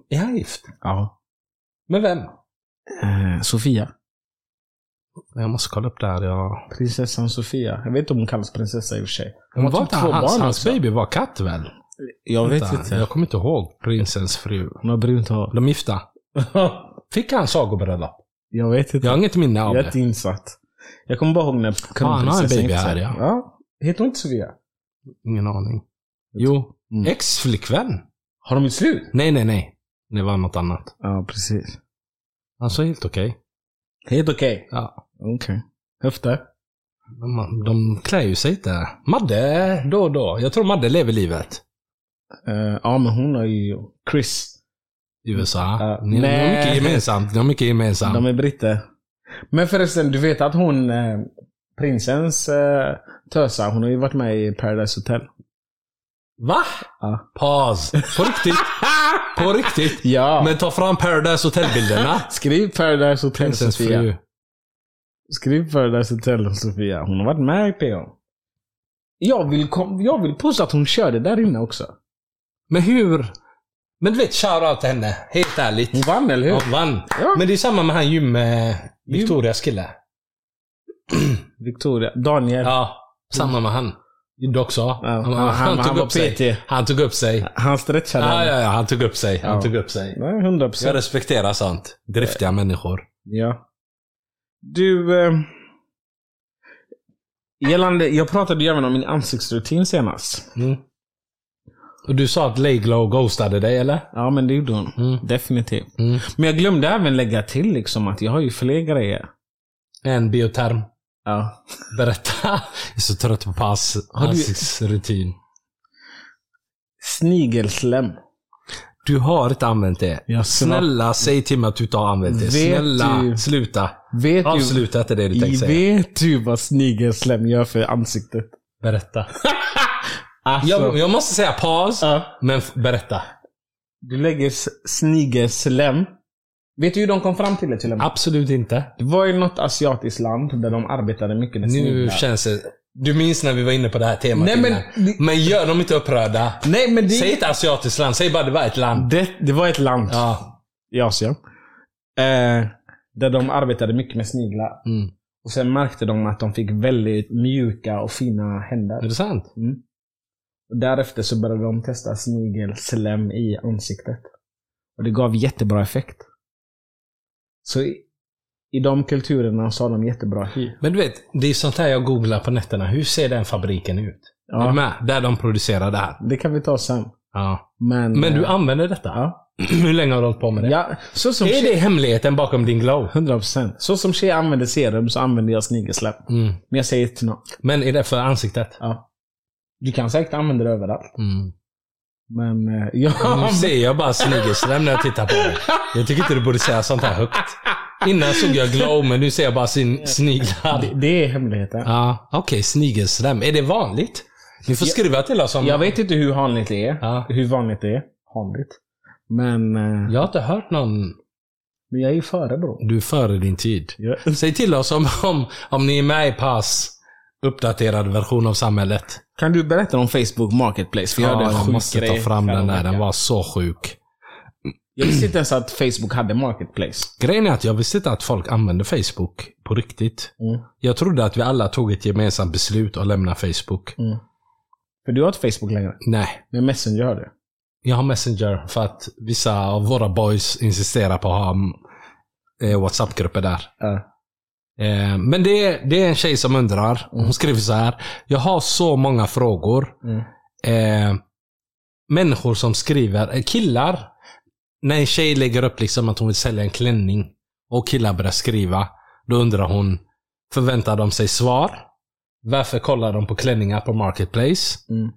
S4: Är han gift?
S3: Ja.
S4: Med vem?
S3: Eh, Sofia.
S4: Jag måste kolla upp det här. Ja.
S3: Prinsessan Sofia. Jag vet inte om hon kallas prinsessa i och för sig. Hon
S4: var
S3: typ
S4: det
S3: två
S4: hans,
S3: barn
S4: hans
S3: också.
S4: baby var katt väl?
S3: Jag vet
S4: Vänta,
S3: inte.
S4: Jag kommer inte ihåg prinsens fru.
S3: Hon har brunt hår.
S4: De gifta. Fick han sagobröllop?
S3: jag vet inte.
S4: Jag har inget minne av
S3: Jag är
S4: det.
S3: inte insatt. Jag kommer bara ihåg när
S4: han har en baby
S3: gifte sig.
S4: här, ja.
S3: ja. Heter hon inte Sofia?
S4: Ingen aning. Jo.
S3: Mm.
S4: Ex-flickvän?
S3: Har de gjort slut?
S4: Nej, nej, nej. Det var något annat.
S3: Ja, precis.
S4: Alltså helt okej.
S3: Helt okej.
S4: Ja.
S3: Okej. Höfter?
S4: De, de klär ju sig inte. Madde, då och då. Jag tror Madde lever livet.
S3: Eh, ja, men hon har ju Chris.
S4: I USA.
S3: Ja.
S4: Ni, ni har
S3: Nej.
S4: mycket gemensamt. Ni har mycket gemensamt.
S3: De är britter. Men förresten, du vet att hon, eh, prinsens eh, tösa, hon har ju varit med i Paradise Hotel.
S4: Va?
S3: Ja.
S4: Paus. På riktigt? På riktigt?
S3: Ja!
S4: Men ta fram Paradise Hotel-bilderna.
S3: Skriv Paradise Hotel
S4: Prinsens
S3: Sofia.
S4: fru.
S3: Skriv Paradise Hotel Sofia. Hon har varit med i PH. Jag vill, kom, jag vill påstå att hon körde där inne också.
S4: Men hur? Men du vet, shoutout till henne. Helt ärligt.
S3: Hon vann, eller hur?
S4: Hon vann.
S3: Ja.
S4: Men det är samma med han gym... Eh, Victorias kille.
S3: Victoria. Daniel.
S4: Ja. Samma med han. Gjorde också.
S3: Ja,
S4: Han,
S3: han-
S4: han,
S3: han
S4: tog upp sig. Han tog upp sig.
S3: Han stretchade.
S4: Ja, ja, ja. Han tog upp sig. Han tog upp sig.
S3: Nej, 100
S4: Jag
S3: procent.
S4: respekterar sånt. Driftiga människor.
S3: Ja. Du... Eh, gällande... Jag pratade ju även om min ansiktsrutin senast.
S4: Mm. Och du sa att Layglow ghostade dig, eller?
S3: Ja, men det gjorde hon.
S4: Mm.
S3: Definitivt.
S4: Mm.
S3: Men jag glömde även lägga till liksom att jag har ju fler grejer.
S4: En bioterm.
S3: Ja.
S4: Berätta. Jag är så trött på pass.
S3: Har du-
S4: Ansiktsrutin.
S3: Snigelslem.
S4: Du har inte använt det.
S3: Jag
S4: Snälla, säg till mig att du inte har använt det. Snälla,
S3: du-
S4: sluta.
S3: Vet du,
S4: Avsluta inte det du tänkte säga.
S3: vet du vad snigelslem gör för ansiktet?
S4: Berätta.
S3: Alltså,
S4: Jag, jag måste säga paus,
S3: ja.
S4: men berätta.
S3: Du lägger snigelslem. Vet du hur de kom fram till det till och med?
S4: Absolut inte.
S3: Det var i något asiatiskt land där de arbetade mycket med
S4: Nu
S3: sniglar.
S4: känns det... Du minns när vi var inne på det här temat
S3: Nej men.
S4: Men gör dem inte upprörda.
S3: nej, men det,
S4: Säg inte asiatiskt land, säg bara det var ett land.
S3: det, det var ett land
S4: Ja.
S3: i Asien. Eh, där de arbetade mycket med sniglar.
S4: Mm.
S3: Och sen märkte de att de fick väldigt mjuka och fina
S4: Är
S3: händer.
S4: det sant?
S3: Mm. Och därefter så började de testa snigelslem i ansiktet. Och det gav jättebra effekt. Så i, i de kulturerna så har de jättebra hy.
S4: Men du vet, det är sånt här jag googlar på nätterna. Hur ser den fabriken ut? Är
S3: Ja,
S4: med? Där de producerar det här.
S3: det kan vi ta sen.
S4: Ja.
S3: Men,
S4: Men du
S3: eh,
S4: använder detta?
S3: Ja.
S4: Hur länge har du hållit på med det?
S3: ja, så som
S4: Är det hemligheten bakom din glow?
S3: 100%. Så som tjejer använder serum så använder jag snigelslem.
S4: Mm.
S3: Men jag säger inte något.
S4: Men är det för ansiktet?
S3: Ja. Du kan säkert använda det överallt.
S4: Mm.
S3: Men eh, ja,
S4: Nu ser jag bara snigelslem när jag tittar på dig. Jag tycker inte du borde säga sånt här högt. Innan såg jag glow, men nu ser jag bara sin sniglar.
S3: det, det är hemligheten.
S4: Ja, okej. snigelslem. Är det vanligt? Ni får skriva till oss om...
S3: Jag vet inte hur vanligt det är.
S4: Ja.
S3: Hur vanligt det är. Vanligt. Men, eh,
S4: Jag har inte hört någon...
S3: men jag är ju före bror.
S4: Du är före din tid.
S3: Ja.
S4: Säg till oss om, om, om ni är med i pass uppdaterad version av samhället.
S3: Kan du berätta om Facebook Marketplace? För jag en
S4: jag måste ta fram den där. Den var så sjuk.
S3: Jag visste inte ens att Facebook hade Marketplace.
S4: Grejen är att jag visste inte att folk använde Facebook på riktigt.
S3: Mm.
S4: Jag trodde att vi alla tog ett gemensamt beslut att lämna Facebook.
S3: Mm. För du har inte Facebook längre.
S4: Nej.
S3: Men Messenger har du.
S4: Jag har Messenger för att vissa av våra boys insisterar på att ha eh, WhatsApp-grupper där.
S3: Ja.
S4: Eh, men det är, det är en tjej som undrar. Hon skriver så här. Jag har så många frågor.
S3: Mm.
S4: Eh, människor som skriver, eh, killar. När en tjej lägger upp liksom att hon vill sälja en klänning och killar börjar skriva. Då undrar hon, förväntar de sig svar? Varför kollar de på klänningar på Marketplace?
S3: Mm.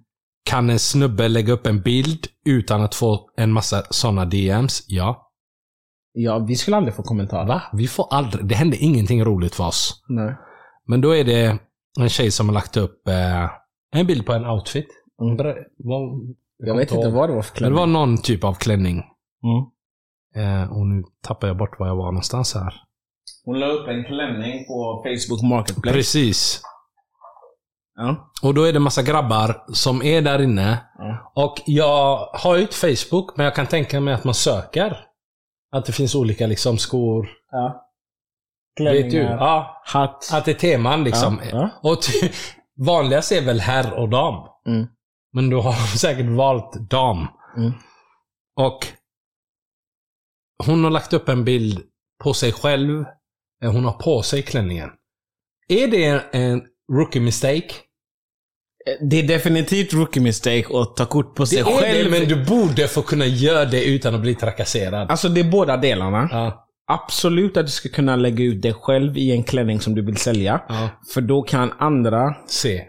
S4: Kan en snubbe lägga upp en bild utan att få en massa sådana DMs? Ja.
S3: Ja, vi skulle aldrig få kommentarer.
S4: Va? Vi får aldrig... Det händer ingenting roligt för oss.
S3: Nej.
S4: Men då är det en tjej som har lagt upp eh, en bild på en outfit.
S3: Mm.
S4: Vad-
S3: Jag vet inte vad det var för
S4: Men det
S3: klänning.
S4: var någon typ av klänning.
S3: Mm.
S4: Eh, och nu tappar jag bort var jag var någonstans här.
S3: Hon la upp en klänning på Facebook Marketplace.
S4: Precis.
S3: Ja.
S4: Och då är det massa grabbar som är där inne.
S3: Ja.
S4: Och jag har ju inte Facebook, men jag kan tänka mig att man söker. Att det finns olika liksom skor.
S3: ja.
S4: Vet du? Ja.
S3: hatt.
S4: Att det är teman liksom.
S3: Ja,
S4: Och ty, vanligast är väl herr och dam.
S3: Mm.
S4: Men du har säkert valt dam.
S3: Mm.
S4: Och hon har lagt upp en bild på sig själv. eh, Hon har på sig klänningen. Är det en rookie mistake?
S3: Det är definitivt rookie mistake att ta kort på
S4: Det
S3: sig
S4: är
S3: själv.
S4: det, men du borde få kunna göra det utan att bli trakasserad.
S3: Alltså det är båda delarna.
S4: Ja.
S3: Absolut att du ska kunna lägga ut dig själv i en klänning som du vill sälja.
S4: ja.
S3: För då kan andra
S4: Se.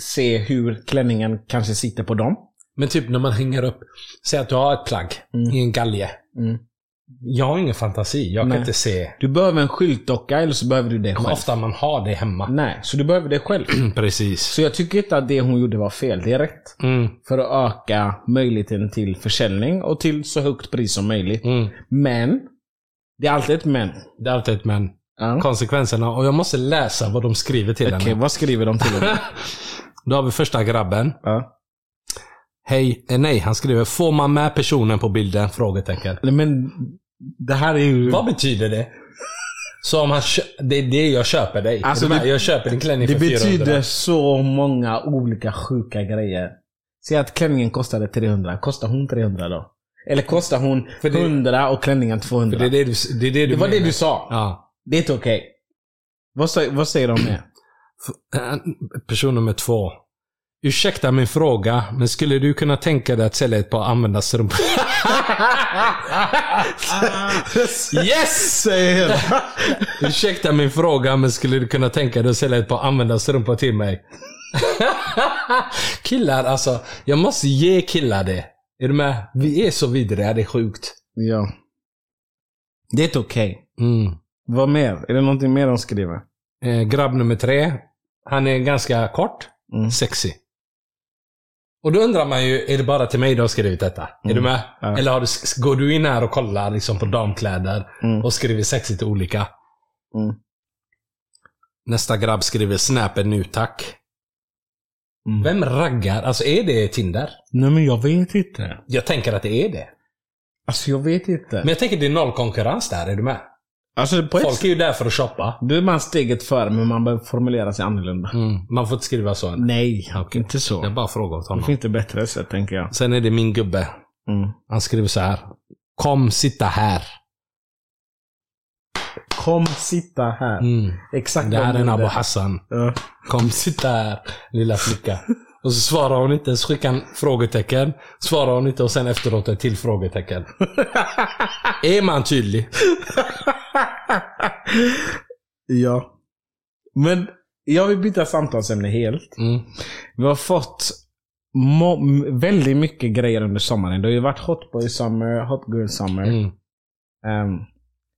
S3: se hur klänningen kanske sitter på dem.
S4: Men typ när man hänger upp. Säg att du har ett plagg
S3: Mm.
S4: i en galge.
S3: Mm.
S4: Jag har ingen fantasi. Jag kan
S3: Nej.
S4: inte se.
S3: Du behöver en skyltdocka eller så behöver du det själv.
S4: ofta man har det hemma.
S3: Nej, så du behöver det själv.
S4: Precis.
S3: Så jag tycker inte att det hon gjorde var fel. Det är rätt.
S4: Mm.
S3: För att öka möjligheten till försäljning och till så högt pris som möjligt.
S4: Mm.
S3: Men, det är alltid ett men.
S4: Det är alltid ett men.
S3: Ja.
S4: Konsekvenserna. Och jag måste läsa vad de skriver till
S3: Okej,
S4: henne.
S3: vad skriver de till dig?
S4: Då har vi första grabben.
S3: ja.
S4: Hej, eh, nej, han skriver Får man med personen på bilden? Frågetecken.
S3: Nej, Men, det här är ju...
S4: Vad betyder det? Så om han kö- det är det jag köper dig.
S3: Alltså,
S4: Är du med?
S3: det-
S4: jag köper din klänning
S3: Det
S4: för 400.
S3: betyder så många olika sjuka grejer. Säg att klänningen kostade 300. Kostar hon 300 då? Eller kostar hon
S4: För det-
S3: 100 och klänningen 200?
S4: För det är det du, det är det du
S3: det var det
S4: menar.
S3: du sa.
S4: Ja.
S3: Det är inte okej. Vad, vad säger de mer?
S4: F- eh, Person nummer två. Ursäkta min fråga, men skulle du kunna tänka dig att sälja ett par användarstrumpor? yes!
S3: Säger
S4: Ursäkta min fråga, men skulle du kunna tänka dig att sälja ett par användarstrumpor till mig? killar, alltså. Jag måste ge killar det. Är du med? Vi är så vidriga, det är sjukt.
S3: Ja. Det är inte okej.
S4: Mm.
S3: Vad mer? Är det någonting mer de skriver?
S4: Eh, grabb nummer tre. Han är ganska kort.
S3: Mm.
S4: Sexy. Och då undrar man ju, är det bara till mig du har skrivit detta? Är
S3: Mm.
S4: du med?
S3: Ja.
S4: Eller har du, går du in här och kollar liksom på damkläder
S3: Mm.
S4: och skriver sexy till olika?
S3: Mm.
S4: Nästa grabb skriver snap nu tack.
S3: Mm.
S4: Vem raggar? Alltså är det Tinder?
S3: Nej men jag vet inte.
S4: Jag tänker att det är det.
S3: Alltså jag vet inte.
S4: Men jag tänker det är noll konkurrens där, är du med?
S3: Alltså på ett
S4: Folk är ju där för att shoppa.
S3: Då är man steget före men man behöver formulera sig annorlunda.
S4: Mm. Man får inte skriva så.
S3: Nej,
S4: Okej.
S3: inte så.
S4: Jag bara frågar åt
S3: Det
S4: honom.
S3: finns inte bättre sätt tänker jag.
S4: Sen är det min gubbe.
S3: Mm.
S4: Han skriver så här. Kom sitta här.
S3: Kom sitta här.
S4: Mm.
S3: Exakt
S4: Det här är en Abu. Hassan.
S3: Ja.
S4: Kom sitta här, lilla flicka. Och så svarar hon inte, så skickar han frågetecken. Svarar hon inte och sen efteråt ett till frågetecken. är man tydlig?
S3: ja. Men jag vill byta samtalsämne helt.
S4: Mm.
S3: Vi har fått väldigt mycket grejer under sommaren. Det har ju varit Hot Boy Summer, Hot Girl Summer.
S4: Mm.
S3: Ehm,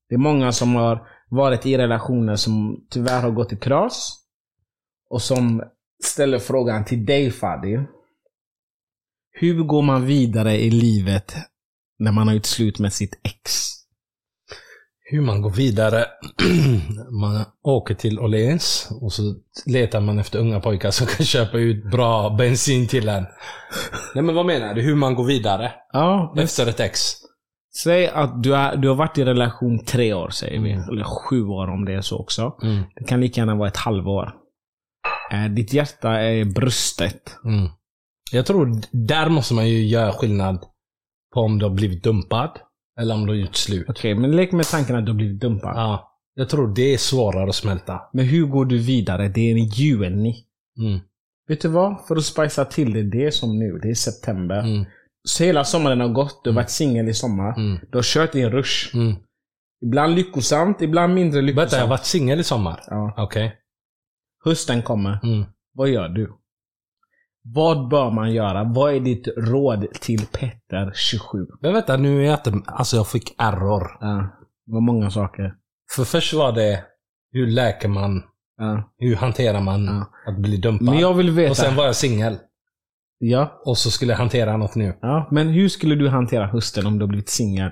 S3: det är många som har varit i relationer som tyvärr har gått i kras. Och som ställer frågan till dig Fadi. Hur går man vidare i livet när man har gjort slut med sitt ex?
S4: Hur man går vidare. man åker till Åhléns och så letar man efter unga pojkar som kan köpa ut bra bensin till en. Nej men vad menar du? Hur man går vidare?
S3: Ja,
S4: Efter ett ex?
S3: säg att du, är, du har varit i relation tre år säger vi.
S4: Mm.
S3: Eller sju år om det är så också.
S4: Mm.
S3: Det kan lika gärna vara ett halvår. Eh, ditt hjärta är brustet.
S4: Mm. Jag tror där måste man ju göra skillnad på om du har blivit dumpad eller om du har gjort slut.
S3: Okej, men lek med tanken att du har blivit dumpad.
S4: Ja, jag tror det är svårare att smälta.
S3: Men hur går du vidare? Det är en juni.
S4: Mm.
S3: Vet du vad? För att spicea till det, det är som nu. Det är september.
S4: Mm.
S3: Så hela sommaren har gått. Du har varit singel i sommar.
S4: Mm.
S3: Du har kört en rush.
S4: Mm.
S3: Ibland lyckosamt, ibland mindre
S4: Vänta, jag har
S3: lyckosamt.
S4: varit singel i sommar?
S3: Ja.
S4: Okej.
S3: Hösten kommer.
S4: Mm.
S3: Vad gör du? Vad bör man göra? Vad är ditt råd till Petter, 27?
S4: Men vänta, nu är jag inte... Alltså jag fick error.
S3: Ja, det var många saker.
S4: För först var det hur läker man?
S3: Ja.
S4: Hur hanterar man
S3: Ja.
S4: att bli dumpad?
S3: Men jag vill veta.
S4: Och sen var jag singel.
S3: Ja,
S4: Och så skulle jag hantera något nu.
S3: ja, men hur skulle du hantera hösten om du har blivit singel?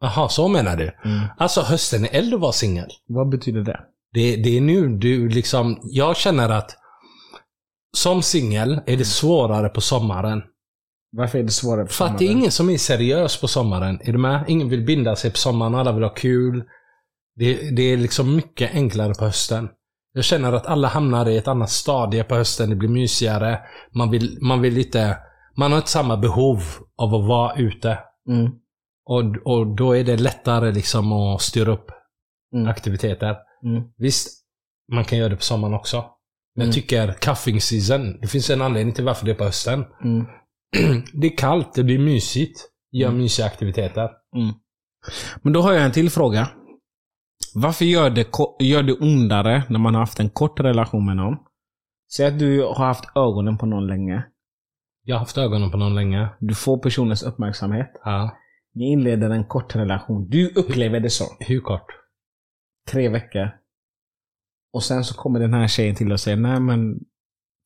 S4: Jaha, så menar du?
S3: Mm.
S4: Alltså hösten är eld att vara singel.
S3: Vad betyder det?
S4: Det, det är nu du liksom... Jag känner att som singel är det svårare på sommaren.
S3: Varför är det svårare på
S4: För att det är
S3: sommaren?
S4: ingen som är seriös på sommaren. Är du med? Ingen vill binda sig på sommaren. Alla vill ha kul. Det, det är liksom mycket enklare på hösten. Jag känner att alla hamnar i ett annat stadie på hösten. Det blir mysigare. Man vill, man vill lite... Man har inte samma behov av att vara ute.
S3: Mm.
S4: Och, och då är det lättare liksom att styra upp
S3: Mm.
S4: aktiviteter.
S3: Mm.
S4: Visst, man kan göra det på sommaren också. Men
S3: Mm.
S4: jag tycker cuffing season, det finns en anledning till varför det är på hösten.
S3: Mm.
S4: det är kallt, det blir mysigt. Gör
S3: Mm.
S4: mysiga aktiviteter.
S3: Men då har jag en till fråga. Varför gör det, gör det ondare när man har haft en kort relation med någon? Säg att du har haft ögonen på någon länge.
S4: Jag har haft ögonen på någon länge.
S3: Du får personens uppmärksamhet.
S4: Ja.
S3: Ni inleder en kort relation. Du upplever det så.
S4: Hur kort?
S3: Tre veckor. Och sen så kommer den här tjejen till och säger Nej men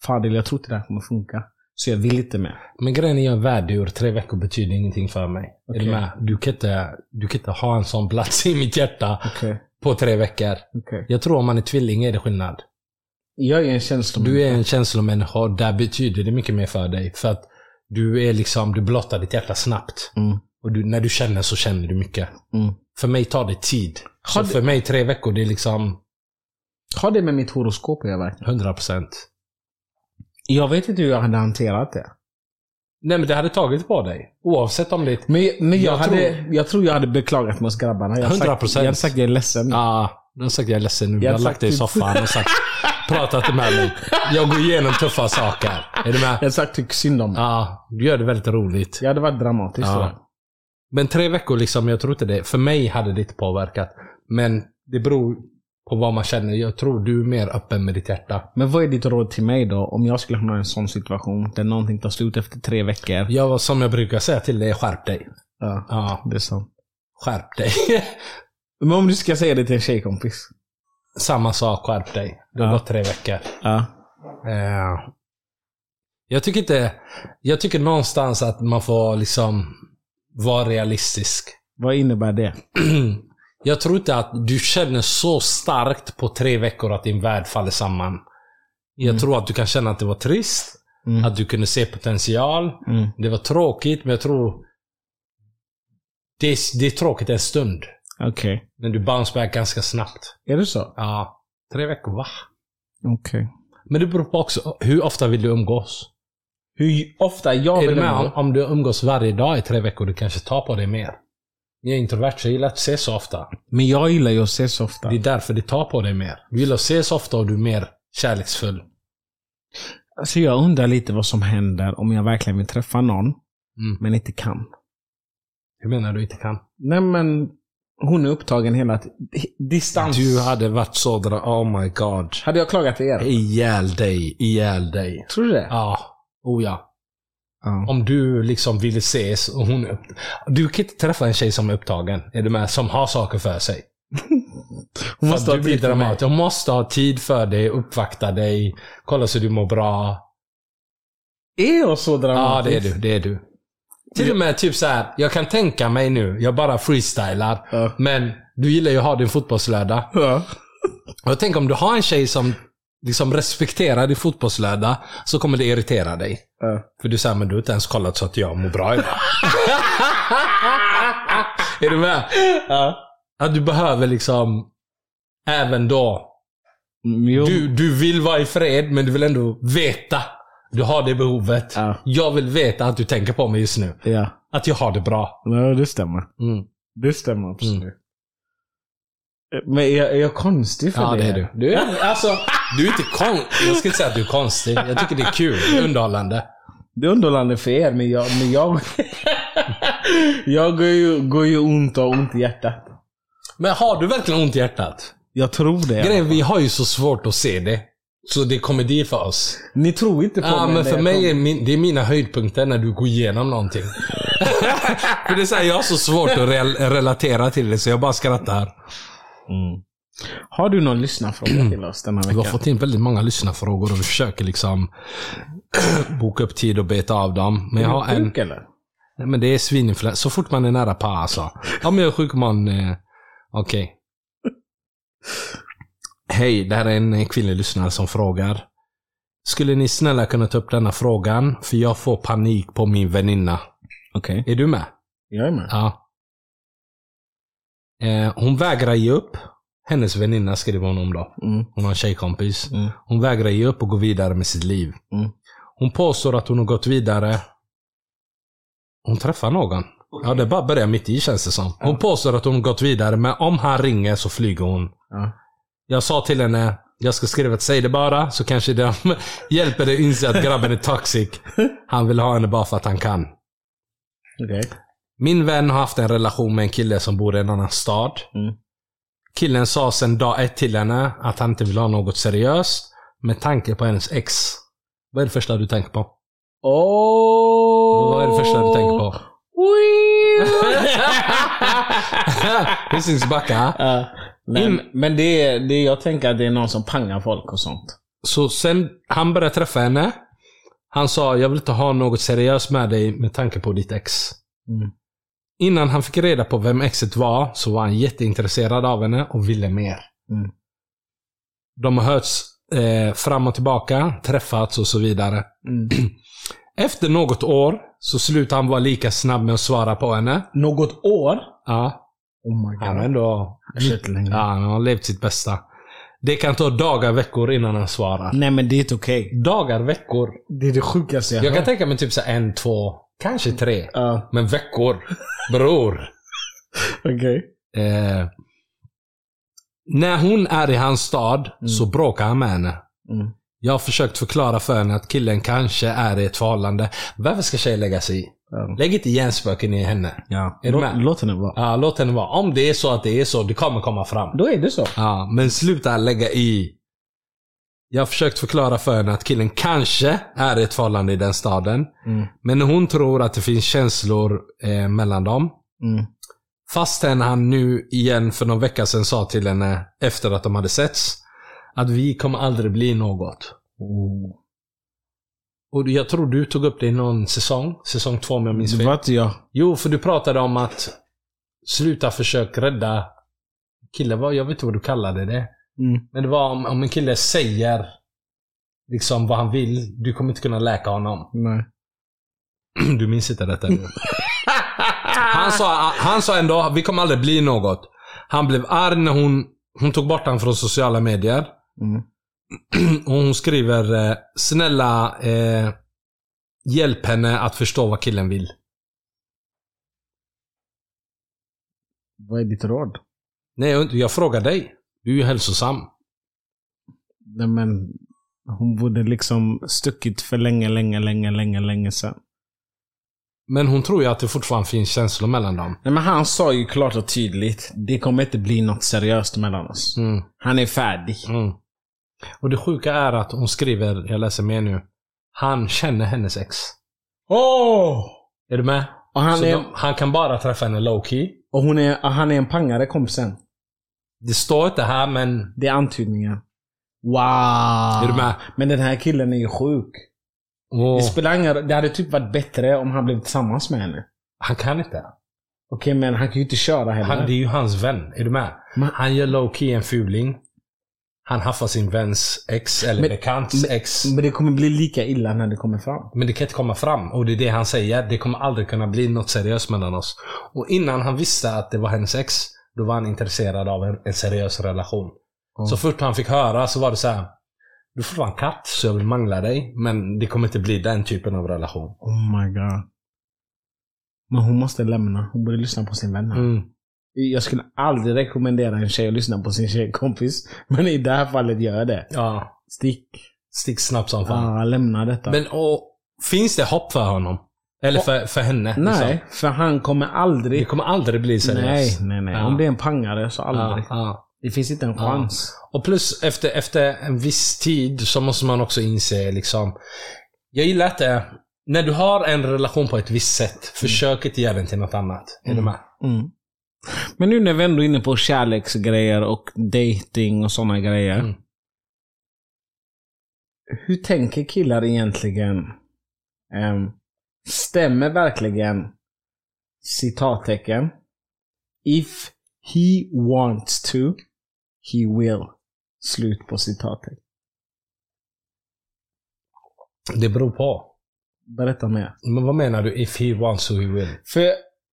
S3: Fadil, jag tror inte det här kommer funka. Så jag vill inte mer.
S4: Men grejen är, jag är värdur. Tre veckor betyder ingenting för mig. Är
S3: Okej.
S4: du med? Du kan, inte, du kan inte ha en sån plats i mitt hjärta
S3: Okej.
S4: på tre veckor.
S3: Okej.
S4: Jag tror om man är tvilling är det skillnad.
S3: Jag är en känslomänniska.
S4: Du är en känslomänniska där betyder det mycket mer för dig. För att du är liksom, du blottar ditt hjärta snabbt.
S3: Mm.
S4: Och du, när du känner så känner du mycket.
S3: Mm.
S4: För mig tar det tid. Så
S3: Har
S4: för mig tre veckor, det är liksom
S3: Har det med mitt horoskop att göra verkligen?
S4: 100%.
S3: Jag vet inte hur jag hade hanterat det.
S4: Nej men det hade tagit på dig. Oavsett om det.
S3: Men, men jag,
S4: Jag
S3: hade, jag tror jag hade beklagat mig hos grabbarna. Jag hade sagt-
S4: 100%.
S3: Jag hade sagt jag är ledsen.
S4: Ja, du har sagt jag är ledsen nu.
S3: Jag
S4: Jag
S3: har
S4: har lagt dig i
S3: typ-
S4: soffan och sagt pratat med mig. Jag går igenom tuffa saker. Är du
S3: Jag
S4: med?
S3: hade sagt tyck synd om mig.
S4: Ja, du gör det väldigt roligt.
S3: Jag hade varit dramatisk.
S4: Ja.
S3: tror jag.
S4: Men tre veckor liksom, jag tror inte det. För mig hade det inte påverkat. Men det beror på vad man känner. Jag tror du är mer öppen med ditt hjärta.
S3: Men vad är ditt råd till mig då? Om jag skulle hamna i en sån situation där någonting tar slut efter tre veckor.
S4: Jag, som jag brukar säga till dig, skärp dig.
S3: Ja,
S4: Ja,
S3: det är sant.
S4: skärp dig.
S3: Men om du ska säga det till en tjejkompis?
S4: Samma sak, skärp dig. Det har
S3: Ja.
S4: gått tre veckor.
S3: Ja.
S4: Eh, jag tycker inte... Jag tycker någonstans att man får liksom vara realistisk.
S3: Vad innebär det?
S4: Jag tror inte att du känner så starkt på tre veckor att din värld faller samman. Jag
S3: Mm.
S4: tror att du kan känna att det var trist.
S3: Mm.
S4: Att du kunde se potential.
S3: Mm.
S4: Det var tråkigt, men jag tror... Det är, det är tråkigt en stund.
S3: Okej.
S4: Men du bounce back ganska snabbt.
S3: Är det så?
S4: Ja. Tre veckor, va?
S3: Okej.
S4: Men det beror på också, hur ofta vill du umgås?
S3: Hur ofta jag
S4: Är
S3: vill
S4: med? Om,
S3: umgås?
S4: om du umgås varje dag i tre veckor, du kanske tar på dig mer. Jag är introvert, så jag gillar att ses så ofta.
S3: Men jag gillar ju att ses så ofta.
S4: Det är därför det tar på dig mer. Du gillar att ses ofta och du är mer kärleksfull.
S3: Alltså jag undrar lite vad som händer om jag verkligen vill träffa någon,
S4: Mm.
S3: men inte kan.
S4: Hur menar du inte kan?
S3: Nej men, hon är upptagen hela tiden. Distans.
S4: Du hade varit så dra... Oh my god.
S3: Hade jag klagat er?
S4: Ihjäl dig, ihjäl dig.
S3: Tror du det?
S4: Ja. Oh ja.
S3: Ja.
S4: Om du liksom vill ses och hon. Du kan inte träffa en tjej som är upptagen. Är du med? Som har saker för sig.
S3: Hon måste ha
S4: du blir
S3: tid för mig.
S4: Hon måste ha tid för dig, uppvakta dig, kolla så du mår bra.
S3: Är jag så
S4: Ja,
S3: dramatisk?
S4: det är du. Det är du. Till och med typ så här. jag kan tänka mig nu, jag bara freestylar.
S3: Ja.
S4: Men du gillar ju att ha din fotbollslördag.
S3: Ja.
S4: Och tänk om du har en tjej som liksom respekterar din fotbollslördag, så kommer det irritera dig.
S3: Ja.
S4: För du säger men du har inte ens kollat så att jag mår bra idag. är du med?
S3: Ja.
S4: Att du behöver liksom, även då,
S3: Mm, Jo.
S4: du, du vill vara i fred, men du vill ändå veta. Du har det behovet.
S3: Ja.
S4: Jag vill veta att du tänker på mig just nu. Att jag har det bra.
S3: ja, det stämmer.
S4: Mm.
S3: Det stämmer absolut. Men är jag, är jag konstig för
S4: Ja,
S3: det?
S4: det är du. Du är, alltså, du är inte kon... Jag ska inte säga att du är konstig. Jag tycker det är kul. Det är underhållande.
S3: Det är underhållande för er, men jag... Men jag, jag går, ju, går ju ont och ont i hjärtat.
S4: Men har du verkligen ont i hjärtat?
S3: Jag tror det.
S4: Grejen, vi har ju så svårt att se det. Så det är komedi för oss.
S3: Ni tror inte på
S4: Ja,
S3: mig.
S4: men för mig är min, det är mina höjdpunkter när du går igenom någonting. för det är så här, jag har så svårt att rel relatera till det, så jag bara skrattar.
S3: Mm. Har du någon lyssnarfråga till oss denna
S4: Vi har fått in väldigt många lyssnarfrågor och vi försöker liksom boka upp tid och beta av dem. Men jag har
S3: Är du
S4: en...
S3: sjuk eller?
S4: Nej, men det är svininfluensa. Så fort man är nära på alltså. Ja, men jag är sjuk man... Eh, Okej. Hej, det här är en kvinnlig lyssnare som frågar. Skulle ni snälla kunna ta upp denna frågan? För jag får panik på min väninna.
S3: Okej.
S4: Är du med?
S3: Jag är med.
S4: Ja. Eh, hon vägrar ge upp Hennes väninna skriver hon om då.
S3: Mm.
S4: Hon har en tjejkompis.
S3: Mm.
S4: Hon vägrar ge upp och gå vidare med sitt liv.
S3: Mm.
S4: Hon påstår att hon har gått vidare. Hon träffar någon. Ja, det bara börjar mitt i känns det som. Hon påstår att hon har gått vidare, men om han ringer så flyger hon.
S3: Ja.
S4: Jag sa till henne, jag ska skriva ett säg det bara, så kanske det hjälper dig inse att grabben är toxic. Han vill ha henne bara för att han kan.
S3: Okej.
S4: Min vän har haft en relation med en kille som bor i en annan stad.
S3: Mm.
S4: Killen sa sen dag ett till henne att han inte vill ha något seriöst med tanke på hennes ex. Vad är det första du tänker på?
S3: Oh.
S4: Vad är det första du tänker på?
S3: Ja. Nej,
S4: In-
S3: Men det är, det är, jag tänker att det är någon som pangar folk och sånt.
S4: Så sen han började träffa henne. Han sa, jag vill inte ha något seriöst med dig med tanke på ditt ex.
S3: Mm.
S4: Innan han fick reda på vem exet var så var han jätteintresserad av henne och ville mer.
S3: Mm.
S4: De har hörts eh, fram och tillbaka, träffats och så vidare.
S3: Mm.
S4: Efter något år så slutade han vara lika snabb med att svara på henne.
S3: Något år?
S4: Ja,
S3: Oh my god.
S4: han har ändå...
S3: Länge.
S4: Ja, han har levt sitt bästa. Det kan ta dagar, veckor innan han svarar.
S3: Nej men det är inte okej.
S4: Dagar, veckor.
S3: Det är det sjukaste jag,
S4: Jag kan
S3: hört.
S4: tänka mig typ så en, två, kanske tre.
S3: Ja,
S4: Men veckor. Bror.
S3: okej.
S4: Eh, när hon är i hans stad så bråkar han med henne.
S3: Mm.
S4: Jag har försökt förklara för henne att killen kanske är i ett förhållande. Varför ska tjejer lägga sig i?
S3: Ja.
S4: Lägg inte hjärnspöken i henne.
S3: Ja.
S4: Är du
S3: Låt,
S4: med?
S3: låt henne vara.
S4: Ja, låt henne vara. Om det är så att det är så, det kommer komma fram.
S3: Då är det så.
S4: Ja, men sluta lägga i. Jag har försökt förklara för henne att killen kanske är ett förhållande i den staden.
S3: Mm.
S4: Men hon tror att det finns känslor eh, mellan dem.
S3: Mm.
S4: Fastän han nu igen för någon vecka sedan sa till henne, efter att de hade setts, att vi kommer aldrig bli något.
S3: Oh.
S4: Och jag tror du tog upp det i någon säsong, säsong två om jag minns fel.
S3: var inte jag.
S4: Jo, för du pratade om att sluta försök rädda killen. Vad, jag vet inte vad du kallade det.
S3: Mm.
S4: Men det var om, om en kille säger liksom vad han vill, du kommer inte kunna läka honom.
S3: Nej.
S4: Du minns inte detta? han, sa, han sa ändå, vi kommer aldrig bli något. Han blev arg när hon, hon tog bort honom från sociala medier.
S3: Mm.
S4: Och hon skriver, eh, snälla eh, hjälp henne att förstå vad killen vill.
S3: Vad är ditt råd?
S4: Nej, jag frågar dig. Du är ju hälsosam.
S3: Nej men, hon borde liksom stuckit för länge, länge, länge, länge, länge sedan.
S4: Men hon tror ju att det fortfarande finns känslor mellan dem.
S3: Nej men han sa ju klart och tydligt, det kommer inte bli något seriöst mellan oss.
S4: Mm,
S3: Han är färdig.
S4: mm. Och det sjuka är att hon skriver, jag läser med nu. Han känner hennes ex.
S3: Åh!
S4: Är du med?
S3: Och han
S4: Så
S3: är,
S4: de, han kan bara träffa henne low key.
S3: och hon är, och han är en pangare kompisen.
S4: Det står inte här men...
S3: Det är antydningar. Wow!
S4: Är du med?
S3: Men den här killen är ju sjuk.
S4: Åh,
S3: Det spelar ingen. Det hade typ varit bättre om han blev tillsammans med henne.
S4: han kan inte.
S3: Okej, men han kan ju inte köra heller.
S4: Han, det är ju hans vän. Är du med?
S3: Men-
S4: Han gör low key en fuling. Han haffar sin väns ex, eller
S3: Men-
S4: bekants
S3: men-
S4: ex.
S3: Men det kommer bli lika illa när det kommer fram.
S4: Men det kan inte komma fram. Och det är det han säger. Det kommer aldrig kunna bli något seriöst mellan oss. Och innan han visste att det var hennes ex, då var han intresserad av en, en seriös relation.
S3: Mm.
S4: Så fort han fick höra så var det så här. Du får vara en katt, så jag vill mangla dig. Men det kommer inte bli den typen av relation.
S3: Oh my god. Men hon måste lämna. Hon borde lyssna på sin vän.
S4: Mm.
S3: Jag skulle aldrig rekommendera en tjej att lyssna på sin tjejkompis. Men i det här fallet gör jag det.
S4: Ja,
S3: Stick.
S4: stick snabbt som fan.
S3: Ja, lämna detta.
S4: Men och, finns det hopp för honom? Eller för, för henne?
S3: nej,
S4: liksom?
S3: för han kommer
S4: Det
S3: aldrig...
S4: kommer aldrig bli seriöst.
S3: Nej, nej, nej.
S4: Ja.
S3: Om det är en pangare så aldrig.
S4: Ja, ja.
S3: Det finns inte en chans.
S4: Och plus efter, efter en viss tid så måste man också inse liksom. Jag gillar att det, när du har en relation på ett visst sätt, försök inte göra den till något annat. Är du med?
S3: Mm. Men nu när vi ändå är inne på kärleksgrejer och dating och sådana grejer.
S4: Mm.
S3: Hur tänker killar egentligen? Ehm, stämmer verkligen citattecken If he wants to, he will. Slut på citattecken.
S4: Det beror på.
S3: Berätta mer.
S4: Men vad menar du? If he wants to he will?
S3: För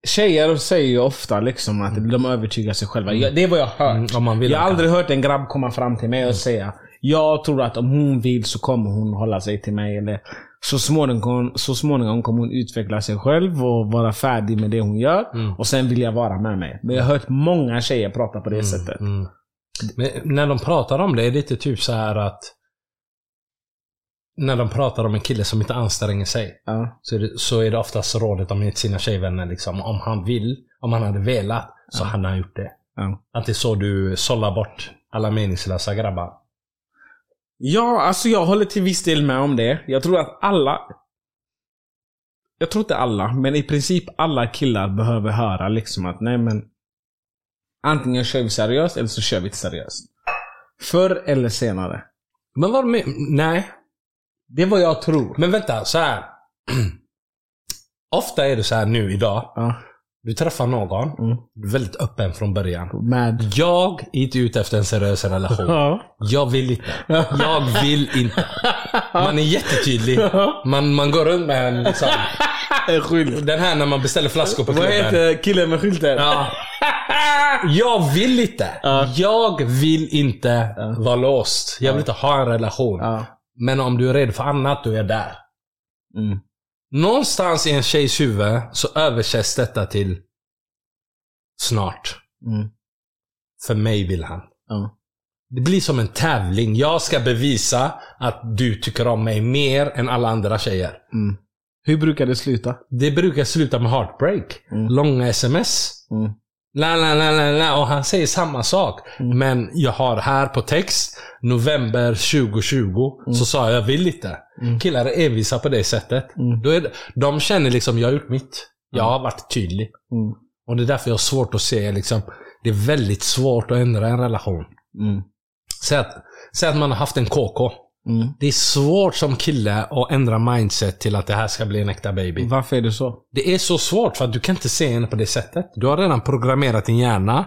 S3: Tjejer säger ju ofta liksom att de övertygar sig själva. Jag, det är vad jag har hört.
S4: Mm,
S3: jag har aldrig hört en grabb komma fram till mig och säga Jag tror att om hon vill så kommer hon hålla sig till mig. Eller så småningom, så småningom kommer hon utveckla sig själv och vara färdig med det hon gör.
S4: Mm.
S3: Och sen vill jag vara med mig. Men jag har hört många tjejer prata på det sättet.
S4: Mm. Men när de pratar om det, är det lite typ så här att när de pratar om en kille som inte anstränger sig
S3: Ja.
S4: så är det, så är det oftast rådet till sina tjejvänner. Liksom, om han vill, om han hade velat, så hade han gjort det.
S3: Ja.
S4: Att det är så du sållar bort alla meningslösa grabbar.
S3: Ja, alltså jag håller till viss del med om det. Jag tror att alla... Jag tror inte alla, men i princip alla killar behöver höra liksom att nej men... Antingen kör vi seriöst eller så kör vi inte seriöst. Förr eller senare.
S4: Men vad med, Nej,
S3: Det är vad jag tror.
S4: men vänta, så här. Ofta är det så här nu idag.
S3: Ja.
S4: Du träffar någon,
S3: Mm.
S4: väldigt öppen från början.
S3: Med...
S4: Jag är inte ute efter en seriös relation.
S3: Ja.
S4: Jag vill inte. Jag vill inte. Man är jättetydlig. Man, man går runt med en liksom,
S3: Skylt.
S4: Den här när man beställer flaskor på
S3: Vad
S4: klubben.
S3: heter killen med skylten?
S4: Ja. Jag vill inte. Jag vill inte vara låst. Jag vill inte ha en relation. Men om du är redo för annat, då är jag där.
S3: Mm.
S4: Någonstans i en tjejs huvud så översätts detta till snart.
S3: Mm.
S4: För mig vill han.
S3: Ja.
S4: Det blir som en tävling. Jag ska bevisa att du tycker om mig mer än alla andra tjejer.
S3: Mm. Hur brukar det sluta?
S4: Det brukar sluta med heartbreak.
S3: Mm.
S4: Långa sms.
S3: Mm.
S4: La, la, la, la, la. Och han säger samma sak.
S3: Mm.
S4: Men jag har här på text, november 2020,
S3: Mm.
S4: så sa jag vill inte. Killar är envisa på det sättet.
S3: Mm.
S4: Då är det, de känner liksom, jag har gjort mitt. Jag har varit tydlig.
S3: Mm.
S4: Och det är därför jag har svårt att se, liksom, det är väldigt svårt att ändra en relation.
S3: Mm.
S4: Säg att, säg att man har haft en KK.
S3: Mm.
S4: Det är svårt som kille att ändra mindset till att det här ska bli en äkta baby.
S3: Varför är det så?
S4: Det är så svårt för att du kan inte se henne på det sättet. Du har redan programmerat din hjärna.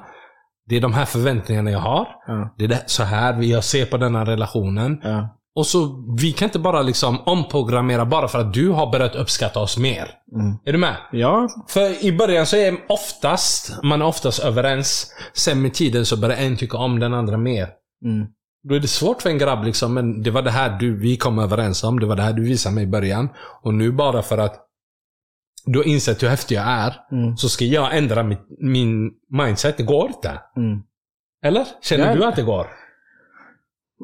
S4: Det är de här förväntningarna jag har.
S3: Ja.
S4: Det är så här jag ser på den här relationen.
S3: Ja.
S4: Och så, vi kan inte bara liksom omprogrammera bara för att du har börjat uppskatta oss mer.
S3: Mm.
S4: Är du med?
S3: Ja.
S4: För i början så är oftast, man är oftast överens. Sen med tiden så börjar en tycka om den andra mer.
S3: Mm.
S4: Då är det svårt för en grabb liksom, men det var det här du, vi kom överens om. Det var det här du visade mig i början. Och nu bara för att du har insett hur häftig jag är,
S3: Mm.
S4: så ska jag ändra mitt, min mindset. Det går inte.
S3: Mm.
S4: Eller? Känner
S3: Ja.
S4: du att det går?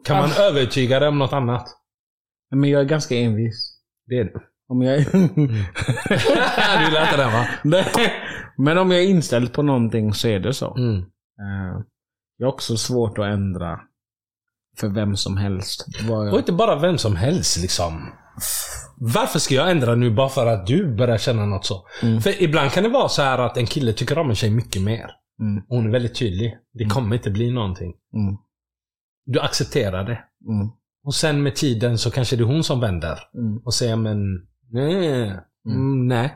S4: Kan man
S3: Ah.
S4: övertyga dig om något annat?
S3: Men jag är ganska envis.
S4: Det är du.
S3: Om jag är...
S4: du lät det va?
S3: Nej. Men om jag är inställd på någonting så är det så.
S4: Mm.
S3: Eh, Jag har också svårt att ändra för vem som helst. Vad
S4: Och inte bara vem som helst liksom. Varför ska jag ändra nu bara för att du börjar känna något så?
S3: Mm.
S4: För ibland kan det vara så här att en kille tycker om en tjej mycket mer.
S3: Mm.
S4: Hon är väldigt tydlig. Det kommer inte bli någonting.
S3: Mm.
S4: Du accepterar det.
S3: Mm.
S4: Och sen med tiden så kanske det är hon som vänder.
S3: Mm.
S4: Och säger men, nej. Mm, nej.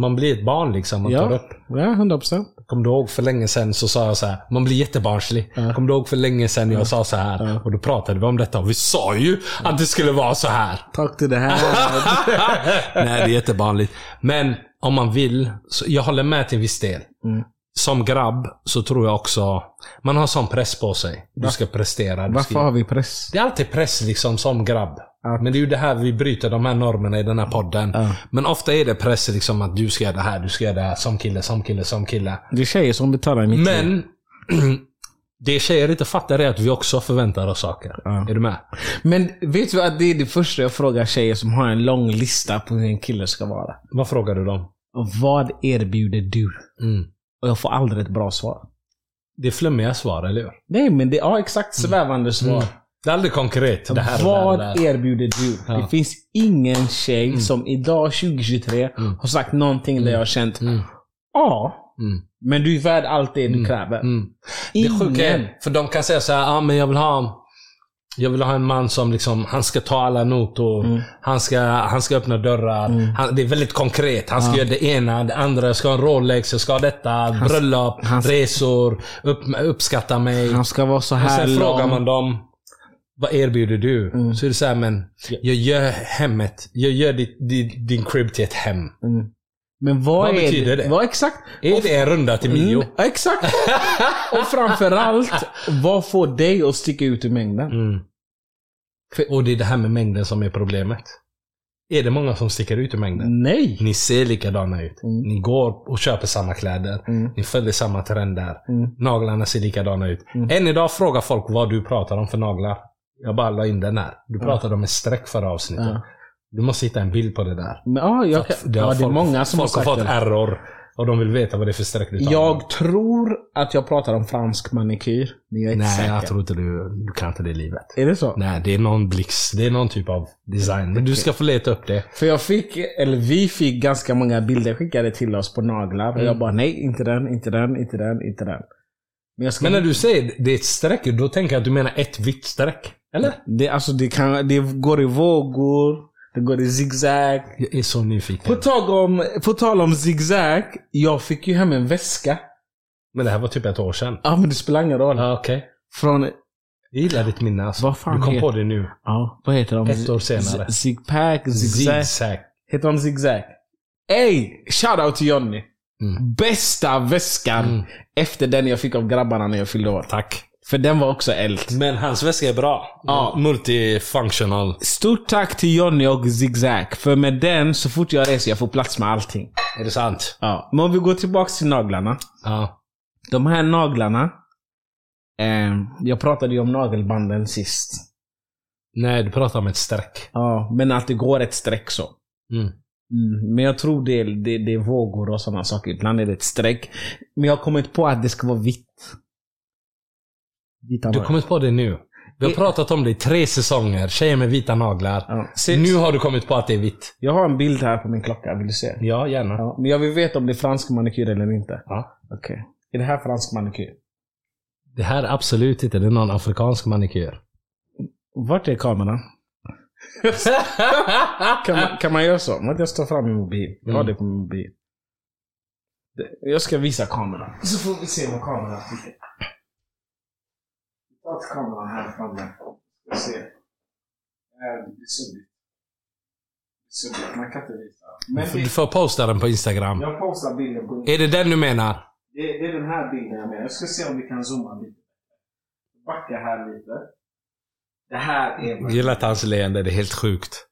S4: Man blir ett barn liksom tar
S3: Ja,
S4: upp.
S3: ja 100 procent.
S4: Kommer du ihåg för länge sedan så sa jag så här. Man blir jättebarnslig.
S3: Ja.
S4: Kommer du ihåg för länge sedan jag sa så här.
S3: Ja.
S4: Och då pratade vi om detta. Och vi sa ju att det skulle vara så här.
S3: Tack till det här.
S4: Nej, det är jättevanligt. Men om man vill, så jag håller med till viss del.
S3: Mm.
S4: Som grabb så tror jag också, man har sån press på sig. Du ska prestera. Du
S3: Varför
S4: ska...
S3: har vi press?
S4: Det är alltid press liksom som grabb.
S3: Ja.
S4: Men det är ju det här vi bryter de här normerna i den här podden.
S3: Ja.
S4: Men ofta är det press liksom att du ska göra det här, du ska göra det här. Som kille, som kille, som kille.
S3: Det är tjejer som betalar mitt liv.
S4: Men det tjejer inte fattar är att vi också förväntar oss saker.
S3: Ja.
S4: Är du med?
S3: Men vet du att det är det första jag frågar tjejer som har en lång lista på hur en kille ska vara?
S4: Vad frågar du dem?
S3: Vad erbjuder du?
S4: Mm.
S3: Och jag får aldrig ett bra svar.
S4: Det är flummiga svar, eller hur?
S3: Nej, men det är ja, exakt svävande svar.
S4: Mm. Det är aldrig konkret. Det här,
S3: Vad
S4: det här, det här.
S3: erbjuder du?
S4: Ja.
S3: Det finns ingen tjej som idag 2023
S4: Mm.
S3: har sagt någonting där jag har känt
S4: Mm.
S3: Ja,
S4: Mm.
S3: men du är värd allt det du kräver.
S4: Mm. Det
S3: Ingen.
S4: sjuka är, för de kan säga så här, ah, men jag vill ha jag vill ha en man som liksom, han ska ta alla notor.
S3: Mm.
S4: Han, ska, han ska öppna dörrar. Han, det är väldigt konkret. Han ska göra det ena, det andra. Jag ska ha en Rolex, jag ska ha detta. bröllop,
S3: hans-
S4: resor, upp, uppskatta mig.
S3: Han ska vara så
S4: Och
S3: här
S4: sen frågar man dem, vad erbjuder du?
S3: Mm.
S4: Så är det så här, men jag gör hemmet, jag gör ditt, ditt, din crib till ett hem.
S3: Mm. Men vad,
S4: Vad
S3: är
S4: betyder
S3: det?
S4: det?
S3: Vad exakt?
S4: Är det en runda till Mio?
S3: Mm, exakt! och framförallt, vad får dig att sticka ut i mängden?
S4: Mm. Och det är det här med mängden som är problemet. Är det många som sticker ut i mängden?
S3: Nej!
S4: Ni ser likadana ut.
S3: Mm.
S4: Ni går och köper samma kläder.
S3: Mm.
S4: Ni följer samma trender.
S3: Mm.
S4: Naglarna ser likadana ut.
S3: Mm.
S4: Än idag frågar folk vad du pratar om för naglar. Jag bara la in den här. Du pratade om ett streck förra avsnittet. Du måste hitta en bild på det där.
S3: Men, ja, jag
S4: att
S3: kan, ja, det är
S4: folk,
S3: många som har
S4: folk har
S3: sagt
S4: fått
S3: det.
S4: error. Och de vill veta vad det är för streck du om.
S3: Jag tror att jag pratar om fransk manikyr. Men jag är inte
S4: Nej,
S3: säker.
S4: jag tror inte du, du kan inte det livet.
S3: Är det så?
S4: Nej, det är någon blixt. Det är någon typ av design. Men du ska få leta upp det.
S3: För jag fick, eller vi fick ganska många bilder skickade till oss på naglar. Och
S4: Mm.
S3: jag bara nej, inte den, inte den, inte den, inte den. Men ska...
S4: Men när du säger det är ett streck, då tänker jag att du menar ett vitt streck. Eller?
S3: det, alltså, det, kan, det går i vågor, det går i zigzag.
S4: Jag är så nyfiken.
S3: På, tag om, på tal om zigzag, jag fick ju hem en väska.
S4: Men det här var typ ett år sedan.
S3: Ja men det spelar ingen roll.
S4: Ja, okej.
S3: Från,
S4: Jag gillar ditt minne alltså.
S3: Vad fan
S4: Du kom
S3: heter-
S4: på det nu.
S3: ja vad heter de?
S4: Ett år senare.
S3: Zigpack, zigzag.
S4: Zigzag.
S3: Heter de zigzag? Ey! Shoutout till Johnny.
S4: Mm.
S3: Bästa väskan
S4: Mm.
S3: efter den jag fick av grabbarna när jag fyllde år.
S4: Tack.
S3: För den var också eld.
S4: Men hans väska är bra.
S3: Ja.
S4: Multifunctional.
S3: Stort tack till Johnny och Zigzag. För med den, så fort jag reser, jag får plats med allting.
S4: Är det sant?
S3: Ja. Men om vi går tillbaka till naglarna.
S4: Ja.
S3: De här naglarna. Eh, jag pratade ju om nagelbanden sist.
S4: Nej, du pratar om ett streck.
S3: Ja, men att det går ett streck så.
S4: Mm.
S3: Mm, men jag tror det är, det, det är vågor och sådana saker. Ibland är det ett streck. Men jag har kommit på att det ska vara vitt. Vita
S4: Du har kommit på det nu. Vi har
S3: I-
S4: pratat om det i tre säsonger. Tjejer med vita naglar.
S3: Ja. Se,
S4: Nu har du kommit på att det är vitt.
S3: Jag har en bild här på min klocka, vill du se?
S4: Ja, gärna.
S3: Ja, men jag vill veta om det är fransk manikyr eller inte.
S4: Ja.
S3: Okej. Är det här fransk manikyr?
S4: Det här är absolut inte. Det är någon afrikansk manikyr.
S3: Vart är kameran? Kan man, kan man göra så? Att jag står fram min mobil. Jag har
S4: Mm.
S3: det på min mobil. Det- Jag ska visa kameran. Så får vi se vad kameran tycker. Ta till kameran här framme. Ska se. Äh, Det blir suddigt. Suddigt. Man kan inte visa. Men
S4: Du får posta den på Instagram.
S3: jag postar bilden på
S4: Är det den du menar?
S3: det, det är den här bilden jag menar. Jag ska se om vi kan zooma lite. Backa här lite. Det här är...
S4: Jag gillar hans leende. Det är helt sjukt.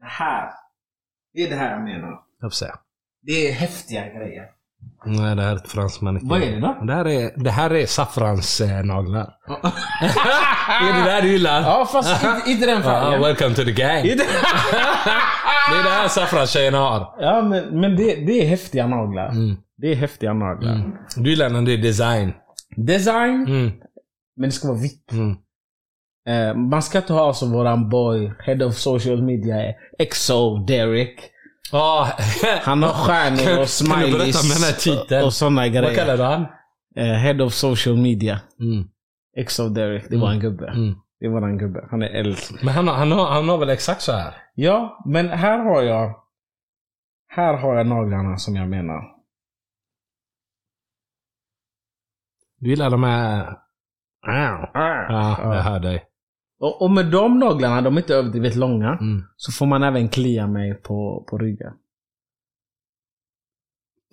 S3: Det här. Det är det här jag menar.
S4: Jag får se.
S3: Det är häftiga grejer.
S4: Nej, det här är ett franskt manikyr.
S3: Vad är det då?
S4: Det här är, det här är saffrans eh, är det där du gillar?
S3: Ja, fast inte, inte den färgen.
S4: welcome to the gang. Det är det här saffranstjejerna har.
S3: ja, men, men det, det är häftiga naglar.
S4: Mm.
S3: Det är häftiga naglar.
S4: Mm. Du gillar när det är design.
S3: Design,
S4: Mm.
S3: men det ska vara vitt.
S4: Mm.
S3: Eh, man ska inte ha som våran boy, head of social media, XO Derek.
S4: Ah,
S3: Han har stjärnor och smileys och, sådana
S4: vad
S3: grejer.
S4: kallar du han?
S3: Eh, head of social media.
S4: Mm.
S3: XO Derek, det var en gubbe.
S4: Mm.
S3: Det var en gubbe. Han är eld.
S4: Men han, har- han, har, han har väl exakt så här?
S3: Ja, men här har jag... Här har jag naglarna som jag menar.
S4: Du gillar de här... Ja, jag hör dig.
S3: Och, och med de naglarna, de är inte överdrivet långa,
S4: Mm.
S3: så får man även klia mig på, på ryggen.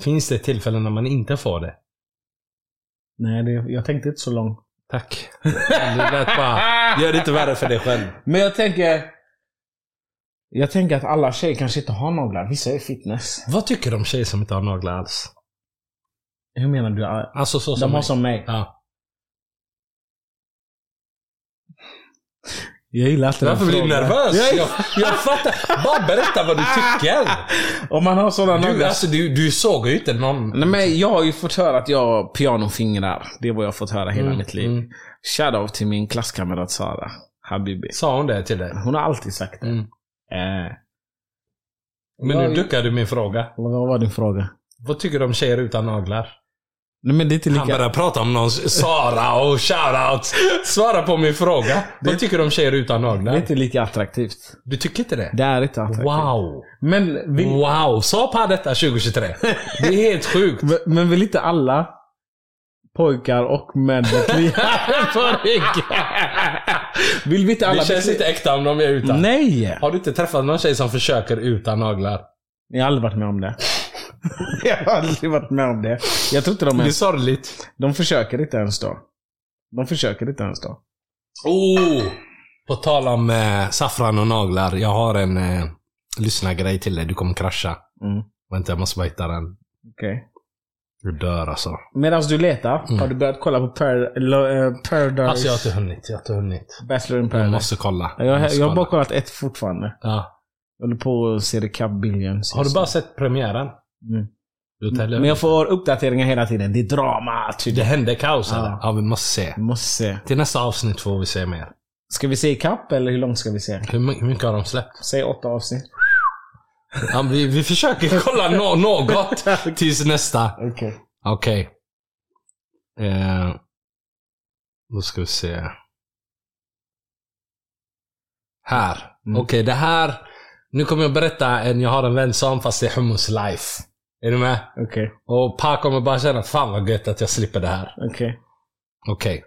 S4: Finns det tillfällen när man inte får det?
S3: Nej, det, jag tänkte inte så långt.
S4: Tack. Det lät bara... Gör det inte värre för dig själv.
S3: Men jag tänker... Jag tänker att alla tjejer kanske inte har naglar. Vissa är fitness.
S4: Vad tycker du om tjejer som inte har naglar alls?
S3: Hur menar du?
S4: Alltså så som
S3: De har
S4: mig.
S3: som mig.
S4: Ja.
S3: Jag gillar den
S4: Varför blir du nervös?
S3: Jag,
S4: Jag, fattar. Bara berätta vad du tycker.
S3: om man har sådana
S4: Du, alltså, du, du såg ju inte någon...
S3: Nej, men jag har ju fått höra att jag har pianofingrar. Det är vad jag har fått höra hela
S4: Mm,
S3: mitt liv.
S4: mm.
S3: Shoutout till min klasskamrat Sara Habibi.
S4: Sa hon det till dig?
S3: Hon har alltid sagt det.
S4: Mm.
S3: Eh,
S4: Men nu duckar du min fråga.
S3: vad var din fråga?
S4: Vad tycker du om tjejer utan naglar?
S3: Nej men det är inte
S4: Han
S3: lika...
S4: börjar prata om någon Sara och shoutout. Svara på min fråga. Vad tycker du om tjejer utan
S3: Det är
S4: naglar?
S3: inte lika attraktivt.
S4: Du tycker inte det?
S3: Det är inte attraktivt.
S4: Wow.
S3: Men vill,
S4: Wow. Sa på detta 2023. Det är helt sjukt.
S3: men- men vill inte alla pojkar och män klia på ryggen? Vill vi inte alla
S4: Det känns inte äkta om de är utan.
S3: Nej!
S4: Har du inte träffat någon tjej som försöker utan naglar?
S3: Jag har aldrig varit med om det. jag har aldrig varit med om det. Jag tror inte de
S4: Det är
S3: ens...
S4: sorgligt.
S3: De försöker inte ens då. De försöker inte ens då.
S4: Oh! På tal om eh, saffran och naglar. Jag har en eh, lyssnargrej till dig. Du kommer krascha.
S3: Mm.
S4: Vänta, jag måste bara hitta den.
S3: Okej.
S4: Du dör alltså.
S3: Medan du letar,
S4: Mm.
S3: har du börjat kolla på lo, eh, Paradise
S4: Alltså jag har inte hunnit. Jag har inte hunnit.
S3: Bachelor in
S4: Jag
S3: Paradise?
S4: måste kolla.
S3: jag, jag,
S4: måste
S3: jag har bara
S4: kolla.
S3: kollat ett fortfarande.
S4: Ja.
S3: Jag håller på att se The Cup Billions.
S4: Har du bara sett premiären?
S3: Mm. Men jag får uppdateringar hela tiden. Det är drama. Typ.
S4: Det hände kaos
S3: Ja.
S4: eller? Ja, vi måste se.
S3: Vi måste se.
S4: Till nästa avsnitt får vi se mer.
S3: Ska vi se i kapp eller hur långt ska vi se?
S4: Hur my- hur mycket har de släppt?
S3: Säg åtta avsnitt.
S4: Ja, vi, vi försöker kolla nå något tills nästa.
S3: Okej.
S4: Okej. Eh, då ska vi se. Här.
S3: Mm.
S4: Okej, det här. Nu kommer jag berätta en jag har en vän som fast det är hummus life. Är du med?
S3: Okej.
S4: Och Pa kommer bara känna fan vad gött att jag slipper det här.
S3: Okej.
S4: Okej.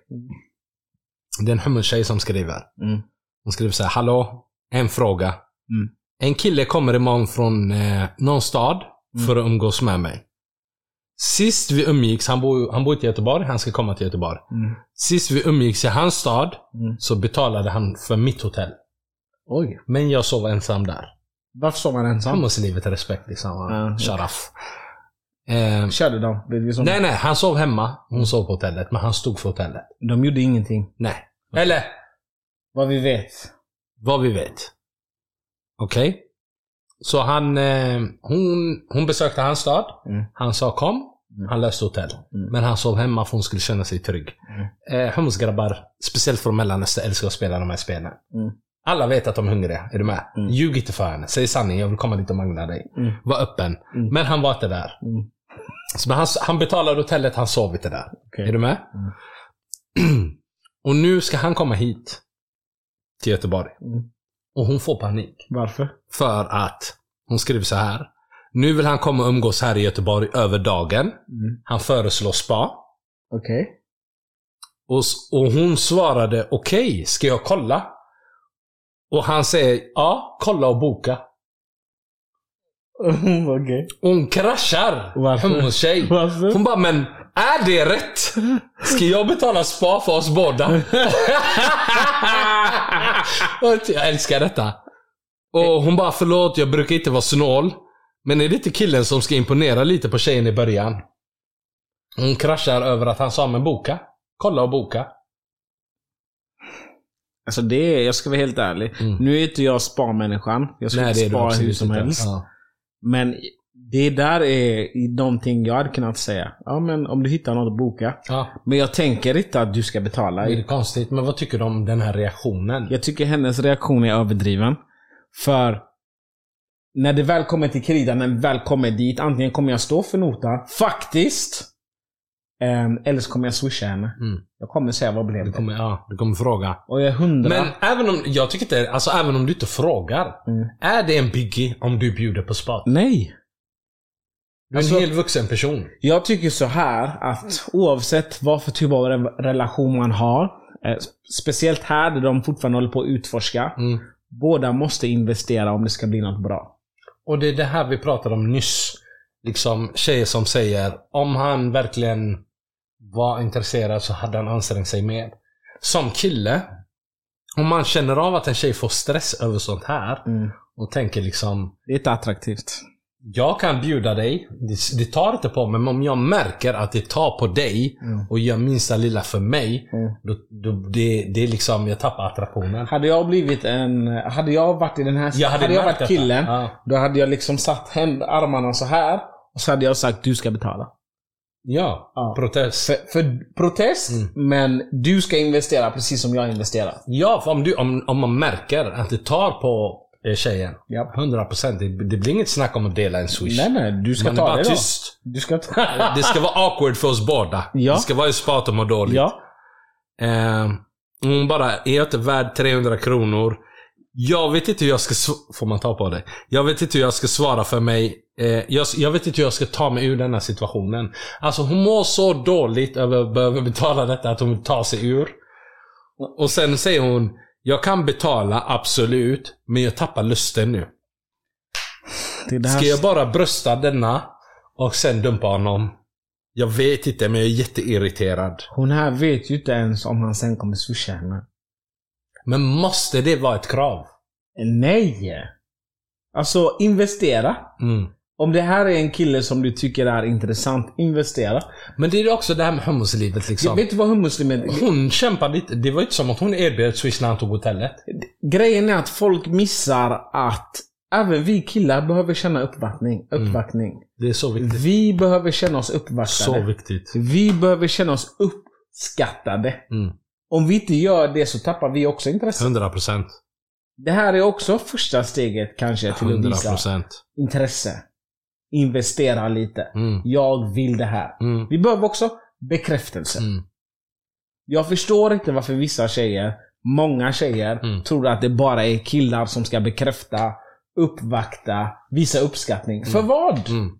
S4: Det är en hummus-tjej som skriver.
S3: Mm.
S4: Hon skriver så här. Hallå? En fråga.
S3: Mm.
S4: En kille kommer imorgon från eh, någon stad
S3: Mm.
S4: för att umgås med mig. Sist vi umgicks, han bor, han bor i Göteborg, han ska komma till Göteborg.
S3: Mm.
S4: Sist vi umgicks i hans stad
S3: Mm.
S4: så betalade han för mitt hotell.
S3: Oj.
S4: Men jag sov ensam där.
S3: Varför står man ensam?
S4: Hummuslivet är respekt liksom.
S3: Ja,
S4: Sharaf. Eh,
S3: Körde de?
S4: Nej, nej. Han sov hemma. Hon sov på hotellet. Men han stod för hotellet.
S3: De gjorde ingenting.
S4: Nej. Eller,
S3: Vad vi vet.
S4: vad vi vet. Okej? Så han, eh, hon, hon besökte hans stad.
S3: Mm.
S4: Han sa kom.
S3: Mm.
S4: Han löste hotell.
S3: Mm.
S4: Men han sov hemma för hon skulle känna sig trygg.
S3: Mm.
S4: Eh, hummusgrabbar, speciellt från Mellanöstern, älskar att spela de här spelen.
S3: Mm.
S4: Alla vet att de är hungriga. Är du med?
S3: Mm.
S4: Ljug inte för henne. Säg sanning. Jag vill komma dit och mangla dig.
S3: Mm.
S4: Var öppen.
S3: Mm.
S4: Men han var inte där.
S3: Mm.
S4: Så men han, han betalade hotellet, han sov inte där.
S3: Okej.
S4: Är du med? och nu ska han komma hit. Till Göteborg.
S3: Mm.
S4: Och hon får panik.
S3: Varför?
S4: För att hon skriver så här. Nu vill han komma och umgås här i Göteborg över dagen.
S3: Mm.
S4: Han föreslår spa.
S3: Okej.
S4: Och, s- och hon svarade okej, ska jag kolla? Och han säger ja, kolla och boka. Och hon kraschar.
S3: Varför?
S4: Hummus-tjej.
S3: Varför?
S4: Hon bara, men är det rätt? Ska jag betala spa för oss båda? jag älskar detta. Och hon bara, förlåt, jag brukar inte vara snål. Men är det inte killen som ska imponera lite på tjejen i början? Hon kraschar över att han sa, men boka. Kolla och boka.
S3: Alltså det är, jag ska vara helt ärlig.
S4: Mm.
S3: Nu är inte jag spa-människan. Jag ska
S4: Nej,
S3: inte spara hur som helst.
S4: Ja.
S3: Men det där är någonting jag hade kunnat säga. Ja men om du hittar något att boka.
S4: Ja,
S3: Men jag tänker inte att du ska betala.
S4: det är konstigt. Men vad tycker du om den här reaktionen?
S3: Jag tycker hennes reaktion är överdriven. För när det väl kommer till kritan, när det väl kommer dit, antingen kommer jag stå för notan, faktiskt. Ehm, eller så kommer jag swisha henne.
S4: Mm.
S3: Jag kommer säga vad blev det?
S4: kommer, ja, du kommer fråga.
S3: Och jag hundra.
S4: Men även om, jag tycker inte, alltså även om du inte frågar.
S3: Mm.
S4: Är det en biggie om du bjuder på spat?
S3: Nej.
S4: Du är
S3: Alltså-
S4: en helt vuxen person.
S3: Jag tycker så här att oavsett vad för typ av re- relation man har. eh, Speciellt här där de fortfarande håller på att utforska.
S4: Mm.
S3: Båda måste investera om det ska bli något bra.
S4: Och det är det här vi pratade om nyss. Liksom tjejer som säger, om han verkligen var intresserad så hade han ansträngt sig mer. Som kille, om man känner av att en tjej får stress över sånt här och tänker liksom,
S3: Det är inte attraktivt.
S4: jag kan bjuda dig, det, det tar inte på mig, men om jag märker att det tar på dig
S3: Mm.
S4: och gör minsta lilla för mig,
S3: Mm.
S4: då, då, det, det är liksom, jag tappar attraktionen.
S3: Hade jag blivit en... Hade jag varit i den här...
S4: Jag hade
S3: hade jag varit killen.
S4: Ja.
S3: Då hade jag liksom satt hem armarna så här. Och så hade jag sagt du ska betala.
S4: Ja,
S3: Ja.
S4: protest.
S3: För, för protest,
S4: Mm.
S3: men du ska investera precis som jag investerar.
S4: Ja, för om, du, om, om man märker att det tar på eh, tjejen.
S3: Ja.
S4: 100% det, det blir inget snack om att dela en swish.
S3: Nej, nej. Du ska
S4: man är
S3: ta
S4: bara
S3: det då.
S4: tyst.
S3: Du ska ta...
S4: Det ska vara awkward för oss båda.
S3: Ja.
S4: Det ska vara i spat och må dåligt.
S3: ja.
S4: Eh, hon bara, är jag inte värd 300 kronor? Jag vet inte hur jag ska... Får man ta på det? Jag vet inte hur jag ska svara för mig. Eh, jag, jag vet inte hur jag ska ta mig ur denna situationen. Alltså hon mår så dåligt över att behöva betala detta att hon vill ta sig ur. Och sen säger hon, jag kan betala absolut, men jag tappar lusten nu.
S3: Det här
S4: Ska jag bara brösta denna och sen dumpa honom? Jag vet inte, men jag är jätteirriterad.
S3: Hon här vet ju inte ens om han sen kommer swisha henne.
S4: Men måste det vara ett krav?
S3: Nej! Alltså, investera.
S4: Mm.
S3: Om det här är en kille som du tycker är intressant, investera.
S4: Men det är också det här med hummuslivet
S3: Jag
S4: liksom.
S3: vet du vad hummuslimet...
S4: Hon kämpade lite. Det var inte som att hon erbjöd swish när han tog hotellet.
S3: Grejen är att folk missar att även vi killar behöver känna uppvaktning. uppvaktning.
S4: Det är så viktigt.
S3: Vi behöver känna oss uppvaktade.
S4: Så viktigt.
S3: Vi behöver känna oss uppskattade.
S4: Mm.
S3: Om vi inte gör det så tappar vi också intresse.
S4: 100 procent.
S3: Det här är också första steget kanske till att
S4: 100
S3: visa
S4: procent.
S3: intresse. Investera lite.
S4: Mm.
S3: Jag vill det här.
S4: Mm.
S3: Vi behöver också bekräftelse.
S4: Mm.
S3: Jag förstår inte varför vissa tjejer, många tjejer,
S4: Mm.
S3: tror att det bara är killar som ska bekräfta, uppvakta, visa uppskattning. För vad?
S4: Mm.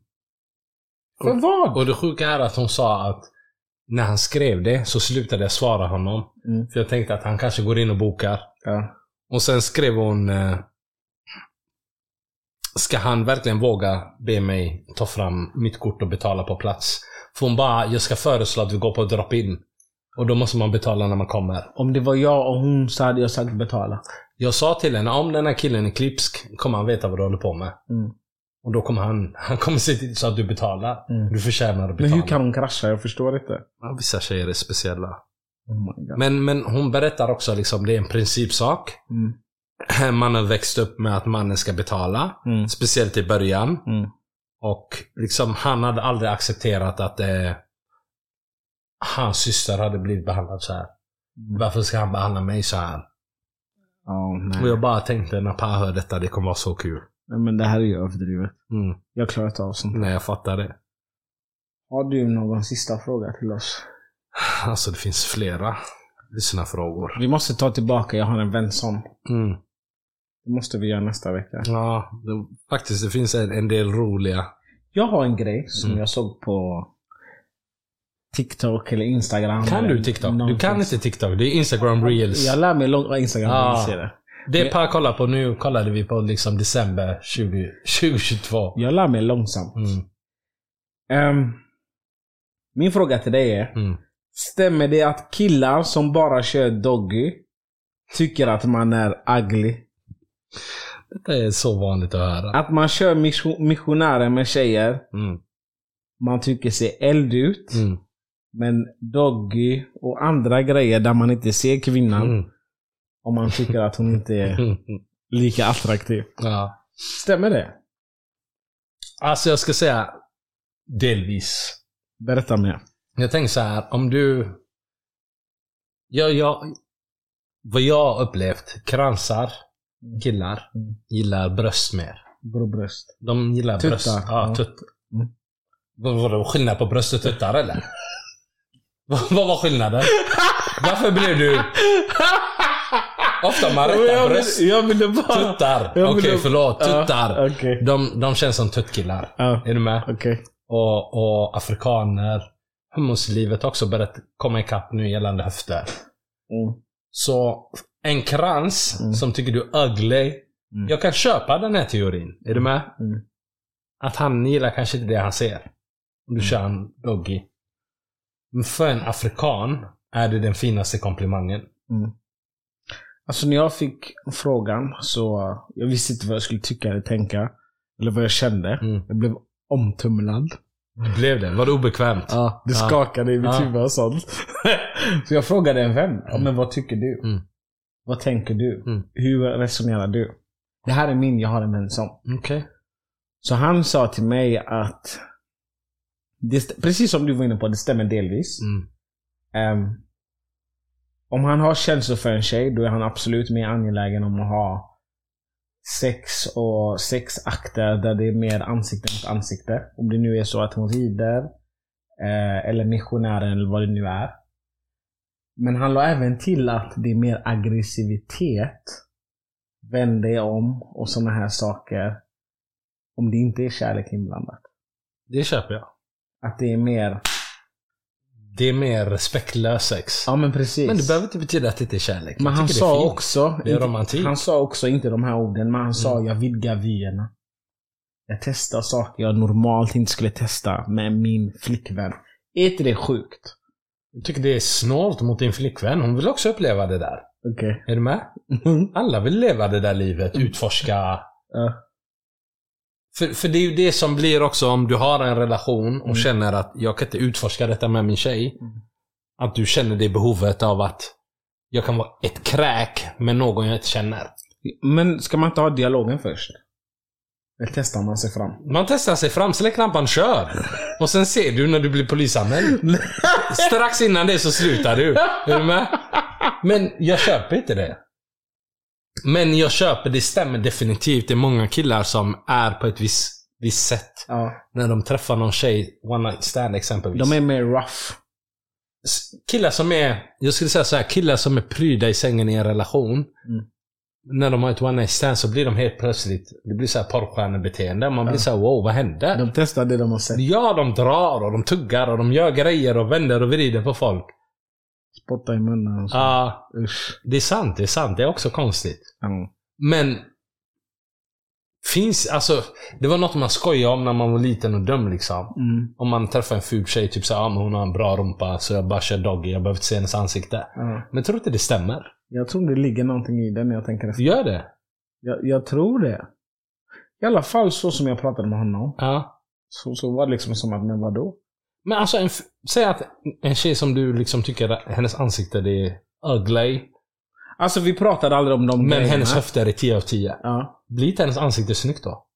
S3: För vad?
S4: Och det sjuka är att hon sa att när han skrev det så slutade jag svara honom.
S3: Mm.
S4: För jag tänkte att han kanske går in och bokar.
S3: Ja.
S4: Och sen skrev hon eh, Ska han verkligen våga be mig ta fram mitt kort och betala på plats? För hon bara, jag ska föreslå att vi går på drop-in. Och då måste man betala när man kommer.
S3: Om det var jag och hon så hade jag sagt betala.
S4: Jag sa till henne, om den här killen är klipsk kommer han veta vad du håller på med.
S3: Mm.
S4: Och då kommer han, han kommer se till så att du betalar.
S3: Mm.
S4: Du förtjänar att
S3: Men
S4: betala.
S3: hur kan hon krascha? Jag förstår inte.
S4: Ja, vissa tjejer är speciella.
S3: Oh my God.
S4: Men, men hon berättar också liksom, det är en principsak.
S3: Mm.
S4: Man har växt upp med att mannen ska betala.
S3: Mm.
S4: Speciellt i början.
S3: Mm.
S4: Och liksom han hade aldrig accepterat att eh, hans syster hade blivit behandlad så här.
S3: Mm.
S4: Varför ska han behandla mig så här?
S3: Nej.
S4: Och jag bara tänkte när Pa hör detta, det kommer vara så kul.
S3: Nej, Men det här är ju överdrivet.
S4: Mm.
S3: Jag klarar inte av sånt.
S4: Nej, jag fattar det.
S3: Har du någon sista fråga till oss?
S4: Alltså det finns flera lyssnarfrågor.
S3: Vi måste ta tillbaka, jag har en vän som.
S4: Mm.
S3: Det måste vi göra nästa vecka.
S4: Ja, det, faktiskt det finns en, en del roliga.
S3: Jag har en grej som
S4: Mm.
S3: jag såg på TikTok eller Instagram.
S4: Kan
S3: eller
S4: du TikTok? Du kan inte TikTok. Det är Instagram reels.
S3: Jag lär mig långt Instagram.
S4: Ah.
S3: Ah. Det.
S4: Det Per kollar på nu, kollade vi på liksom december 20, 2022.
S3: Jag lär mig långsamt.
S4: Mm.
S3: Ehm, min fråga till dig är.
S4: Mm.
S3: Stämmer det att killar som bara kör doggy tycker att man är ugly?
S4: Detta är så vanligt att höra.
S3: Att man kör mission- missionärer med tjejer,
S4: Mm.
S3: man tycker ser eld ut.
S4: Mm.
S3: Men doggy och andra grejer där man inte ser kvinnan,
S4: Mm.
S3: Om man tycker att hon inte är
S4: Mm.
S3: lika attraktiv.
S4: Ja.
S3: Stämmer det?
S4: Alltså jag ska säga delvis.
S3: Berätta mer.
S4: Jag tänker så här, om du... Jag, jag, vad jag har upplevt, kransar, killar,
S3: Mm.
S4: gillar bröst mer.
S3: Bröst.
S4: De gillar
S3: Tuttar,
S4: bröst. Ja,
S3: ja.
S4: tutt.
S3: Mm.
S4: Vad var det skillnad på bröst och tuttar eller? vad, vad var skillnaden? Varför blev du... Ofta man rättar
S3: jag,
S4: bröst.
S3: jag ville bara...
S4: Tuttar. Okej,
S3: ville-
S4: förlåt. Tuttar.
S3: Ja, Okej.
S4: De, de känns som tuttkillar.
S3: Ja,
S4: Är du med?
S3: okej.
S4: Och, och afrikaner. Hummuslivet har också börjat komma ikapp nu gällande höfter.
S3: Mm.
S4: Så en krans
S3: Mm.
S4: som tycker du är ugly.
S3: Mm.
S4: Jag kan köpa den här teorin. Är du med?
S3: Mm.
S4: Att han gillar kanske inte det han ser. Om du kör en doggy. Men för en afrikan är det den finaste komplimangen.
S3: Mm. Alltså när jag fick frågan så jag visste inte vad jag skulle tycka eller tänka. Eller vad jag kände.
S4: Mm.
S3: Jag blev omtumlad.
S4: Det blev det. Var det obekvämt?
S3: Ja, det
S4: Ja.
S3: skakade i mitt
S4: Ja.
S3: huvud och sånt. så jag frågade en vän. Ja, men vad tycker du?
S4: Mm.
S3: Vad tänker du?
S4: Mm.
S3: Hur resonerar du? Det här är min, jag har en vän som.
S4: Okej.
S3: Så han sa till mig att det, precis som du var inne på, det stämmer delvis.
S4: Mm.
S3: Om han har känslor för en tjej, då är han absolut mer angelägen om att ha sex och sexakter där det är mer ansikte mot ansikte. Om det nu är så att hon rider, eh, eller missionären eller vad det nu är. Men han la även till att det är mer aggressivitet, vänd dig om och sådana här saker. Om det inte är kärlek inblandat.
S4: Det köper jag.
S3: Att det är mer...
S4: Det är mer respektlös sex.
S3: Ja men precis.
S4: Men det behöver inte betyda att det inte är kärlek.
S3: Men
S4: Jag
S3: han sa
S4: fint.
S3: också,
S4: Det är
S3: inte-
S4: romantik.
S3: han sa också inte de här orden, men han sa
S4: Mm.
S3: jag vidgar vyerna. Jag testar saker jag normalt inte skulle testa med min flickvän. Är inte det sjukt?
S4: Jag tycker det är snålt mot din flickvän. Hon vill också uppleva det där.
S3: Okej.
S4: Är du med? Alla vill leva det där livet. Utforska.
S3: Ja.
S4: För, för det är ju det som blir också om du har en relation och känner att jag kan inte utforska detta med min tjej.
S3: Mm.
S4: Att du känner det behovet av att jag kan vara ett kräk med någon jag inte känner.
S3: Men ska man inte ha dialogen först? Eller testar man sig fram?
S4: Man testar sig fram, släck lampan, kör! Och sen ser du när du blir polisanmäld. Strax innan det så slutar du. Är du med? Men jag köper inte det. Men jag köper, det stämmer definitivt. Det är många killar som är på ett visst, visst sätt.
S3: Ja.
S4: När de träffar någon tjej, one night stand exempelvis.
S3: De är mer rough.
S4: Killar som är, jag skulle säga så här, killar som är pryda i sängen i en relation.
S3: Mm.
S4: När de har ett one night stand så blir de helt plötsligt, det blir så här porrstjärnebeteende. Man blir så här, wow, vad hände?
S3: De testar det de har sett.
S4: Ja, de drar och de tuggar och de gör grejer och vänder och vrider på folk.
S3: Spotta i munnen och så.
S4: Ja,
S3: Usch.
S4: det är sant, det är sant. Det är också konstigt.
S3: Ja.
S4: Men Finns, alltså, det var något man skojade om när man var liten och dum liksom.
S3: Mm.
S4: Om man träffar en ful tjej, typ såhär, ah, men hon har en bra rumpa, så jag bara kör doggy, jag behöver inte se hennes ansikte.
S3: Ja.
S4: Men tror inte det stämmer.
S3: Jag tror det ligger någonting i det när jag tänker efter.
S4: Gör det?
S3: Jag, jag tror det. I alla fall så som jag pratade med honom.
S4: Ja.
S3: Så, så var det liksom som att, men vadå?
S4: Men alltså, en, säg att en tjej som du liksom tycker att hennes ansikte det är ugly,
S3: Alltså vi pratade aldrig om de
S4: men
S3: grejerna.
S4: hennes höfter är 10 av 10.
S3: Ja.
S4: Blir inte hennes ansikte snyggt då?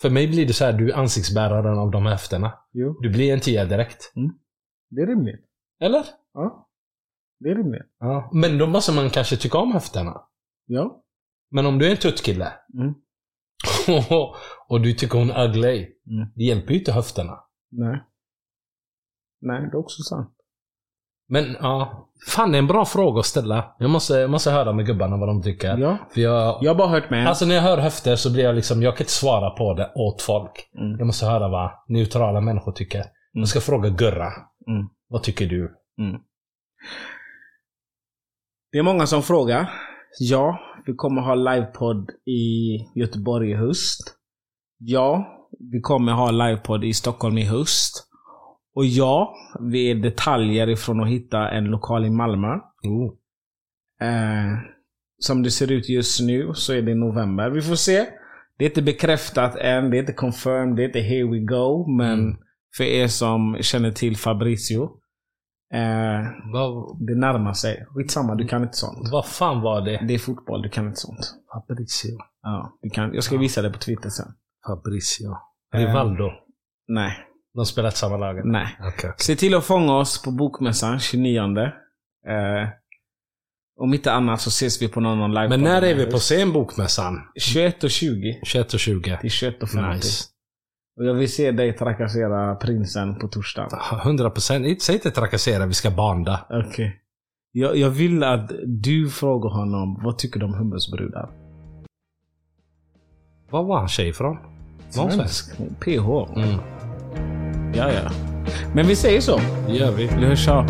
S4: För mig blir det så här, du är ansiktsbäraren av de här höfterna.
S3: Jo.
S4: Du blir en 10 direkt.
S3: Det är rimligt.
S4: Eller?
S3: Ja. Det är rimligt.
S4: Ja. Men då måste man kanske tycka om höfterna.
S3: Ja.
S4: Men om du är en tuttkille
S3: Mm.
S4: och du tycker hon är ugly,
S3: Mm.
S4: det hjälper ju inte höfterna.
S3: Nej. Nej, det är också sant.
S4: Men ja, fan det är en bra fråga att ställa. Jag måste, jag måste höra med gubbarna vad de tycker.
S3: Ja.
S4: För jag,
S3: Jag har bara hört med.
S4: Alltså när jag hör höfter så blir jag liksom, jag kan inte svara på det åt folk.
S3: Mm.
S4: Jag måste höra vad neutrala människor tycker. Jag ska fråga Gurra.
S3: Mm.
S4: Vad tycker du?
S3: Det är många som frågar. Ja, vi kommer ha livepodd i Göteborg i höst. Ja, vi kommer ha livepodd i Stockholm i höst. Och ja, vi är detaljer ifrån att hitta en lokal i Malmö.
S4: Oh.
S3: Eh, som det ser ut just nu så är det november. Vi får se. Det är inte bekräftat än, det är inte confirmed, det är inte here we go. Men
S4: Mm.
S3: för er som känner till Fabricio. Eh,
S4: Vad,
S3: det närmar sig. Skitsamma, du kan inte sånt.
S4: vad fan var det?
S3: Det är fotboll, du kan inte sånt.
S4: Fabricio.
S3: Ja, du kan, jag ska visa det på Twitter sen.
S4: Fabricio.
S3: Eh.
S4: Rivaldo.
S3: Nej,
S4: De spelar i samma lag?
S3: nej.
S4: Okej.
S3: Se till att fånga oss på Bokmässan 29. Eh, om inte annat så ses vi på någon någon live.
S4: Men när är vi på scen Bokmässan?
S3: 21 och 20
S4: 21 och 20.
S3: till 21 och 50.
S4: Nice.
S3: Och jag vill se dig trakassera prinsen på torsdag.
S4: 100 procent. Säg inte trakassera, vi ska banda.
S3: Okej. Jag, jag vill att du frågar honom, vad tycker du om hummusbrudar?
S4: Var var han tjej ifrån? Hon svensk?
S3: PH.
S4: Mm.
S3: Ja, ja. Men vi säger så.
S4: Det gör vi.
S3: Vi hörs av.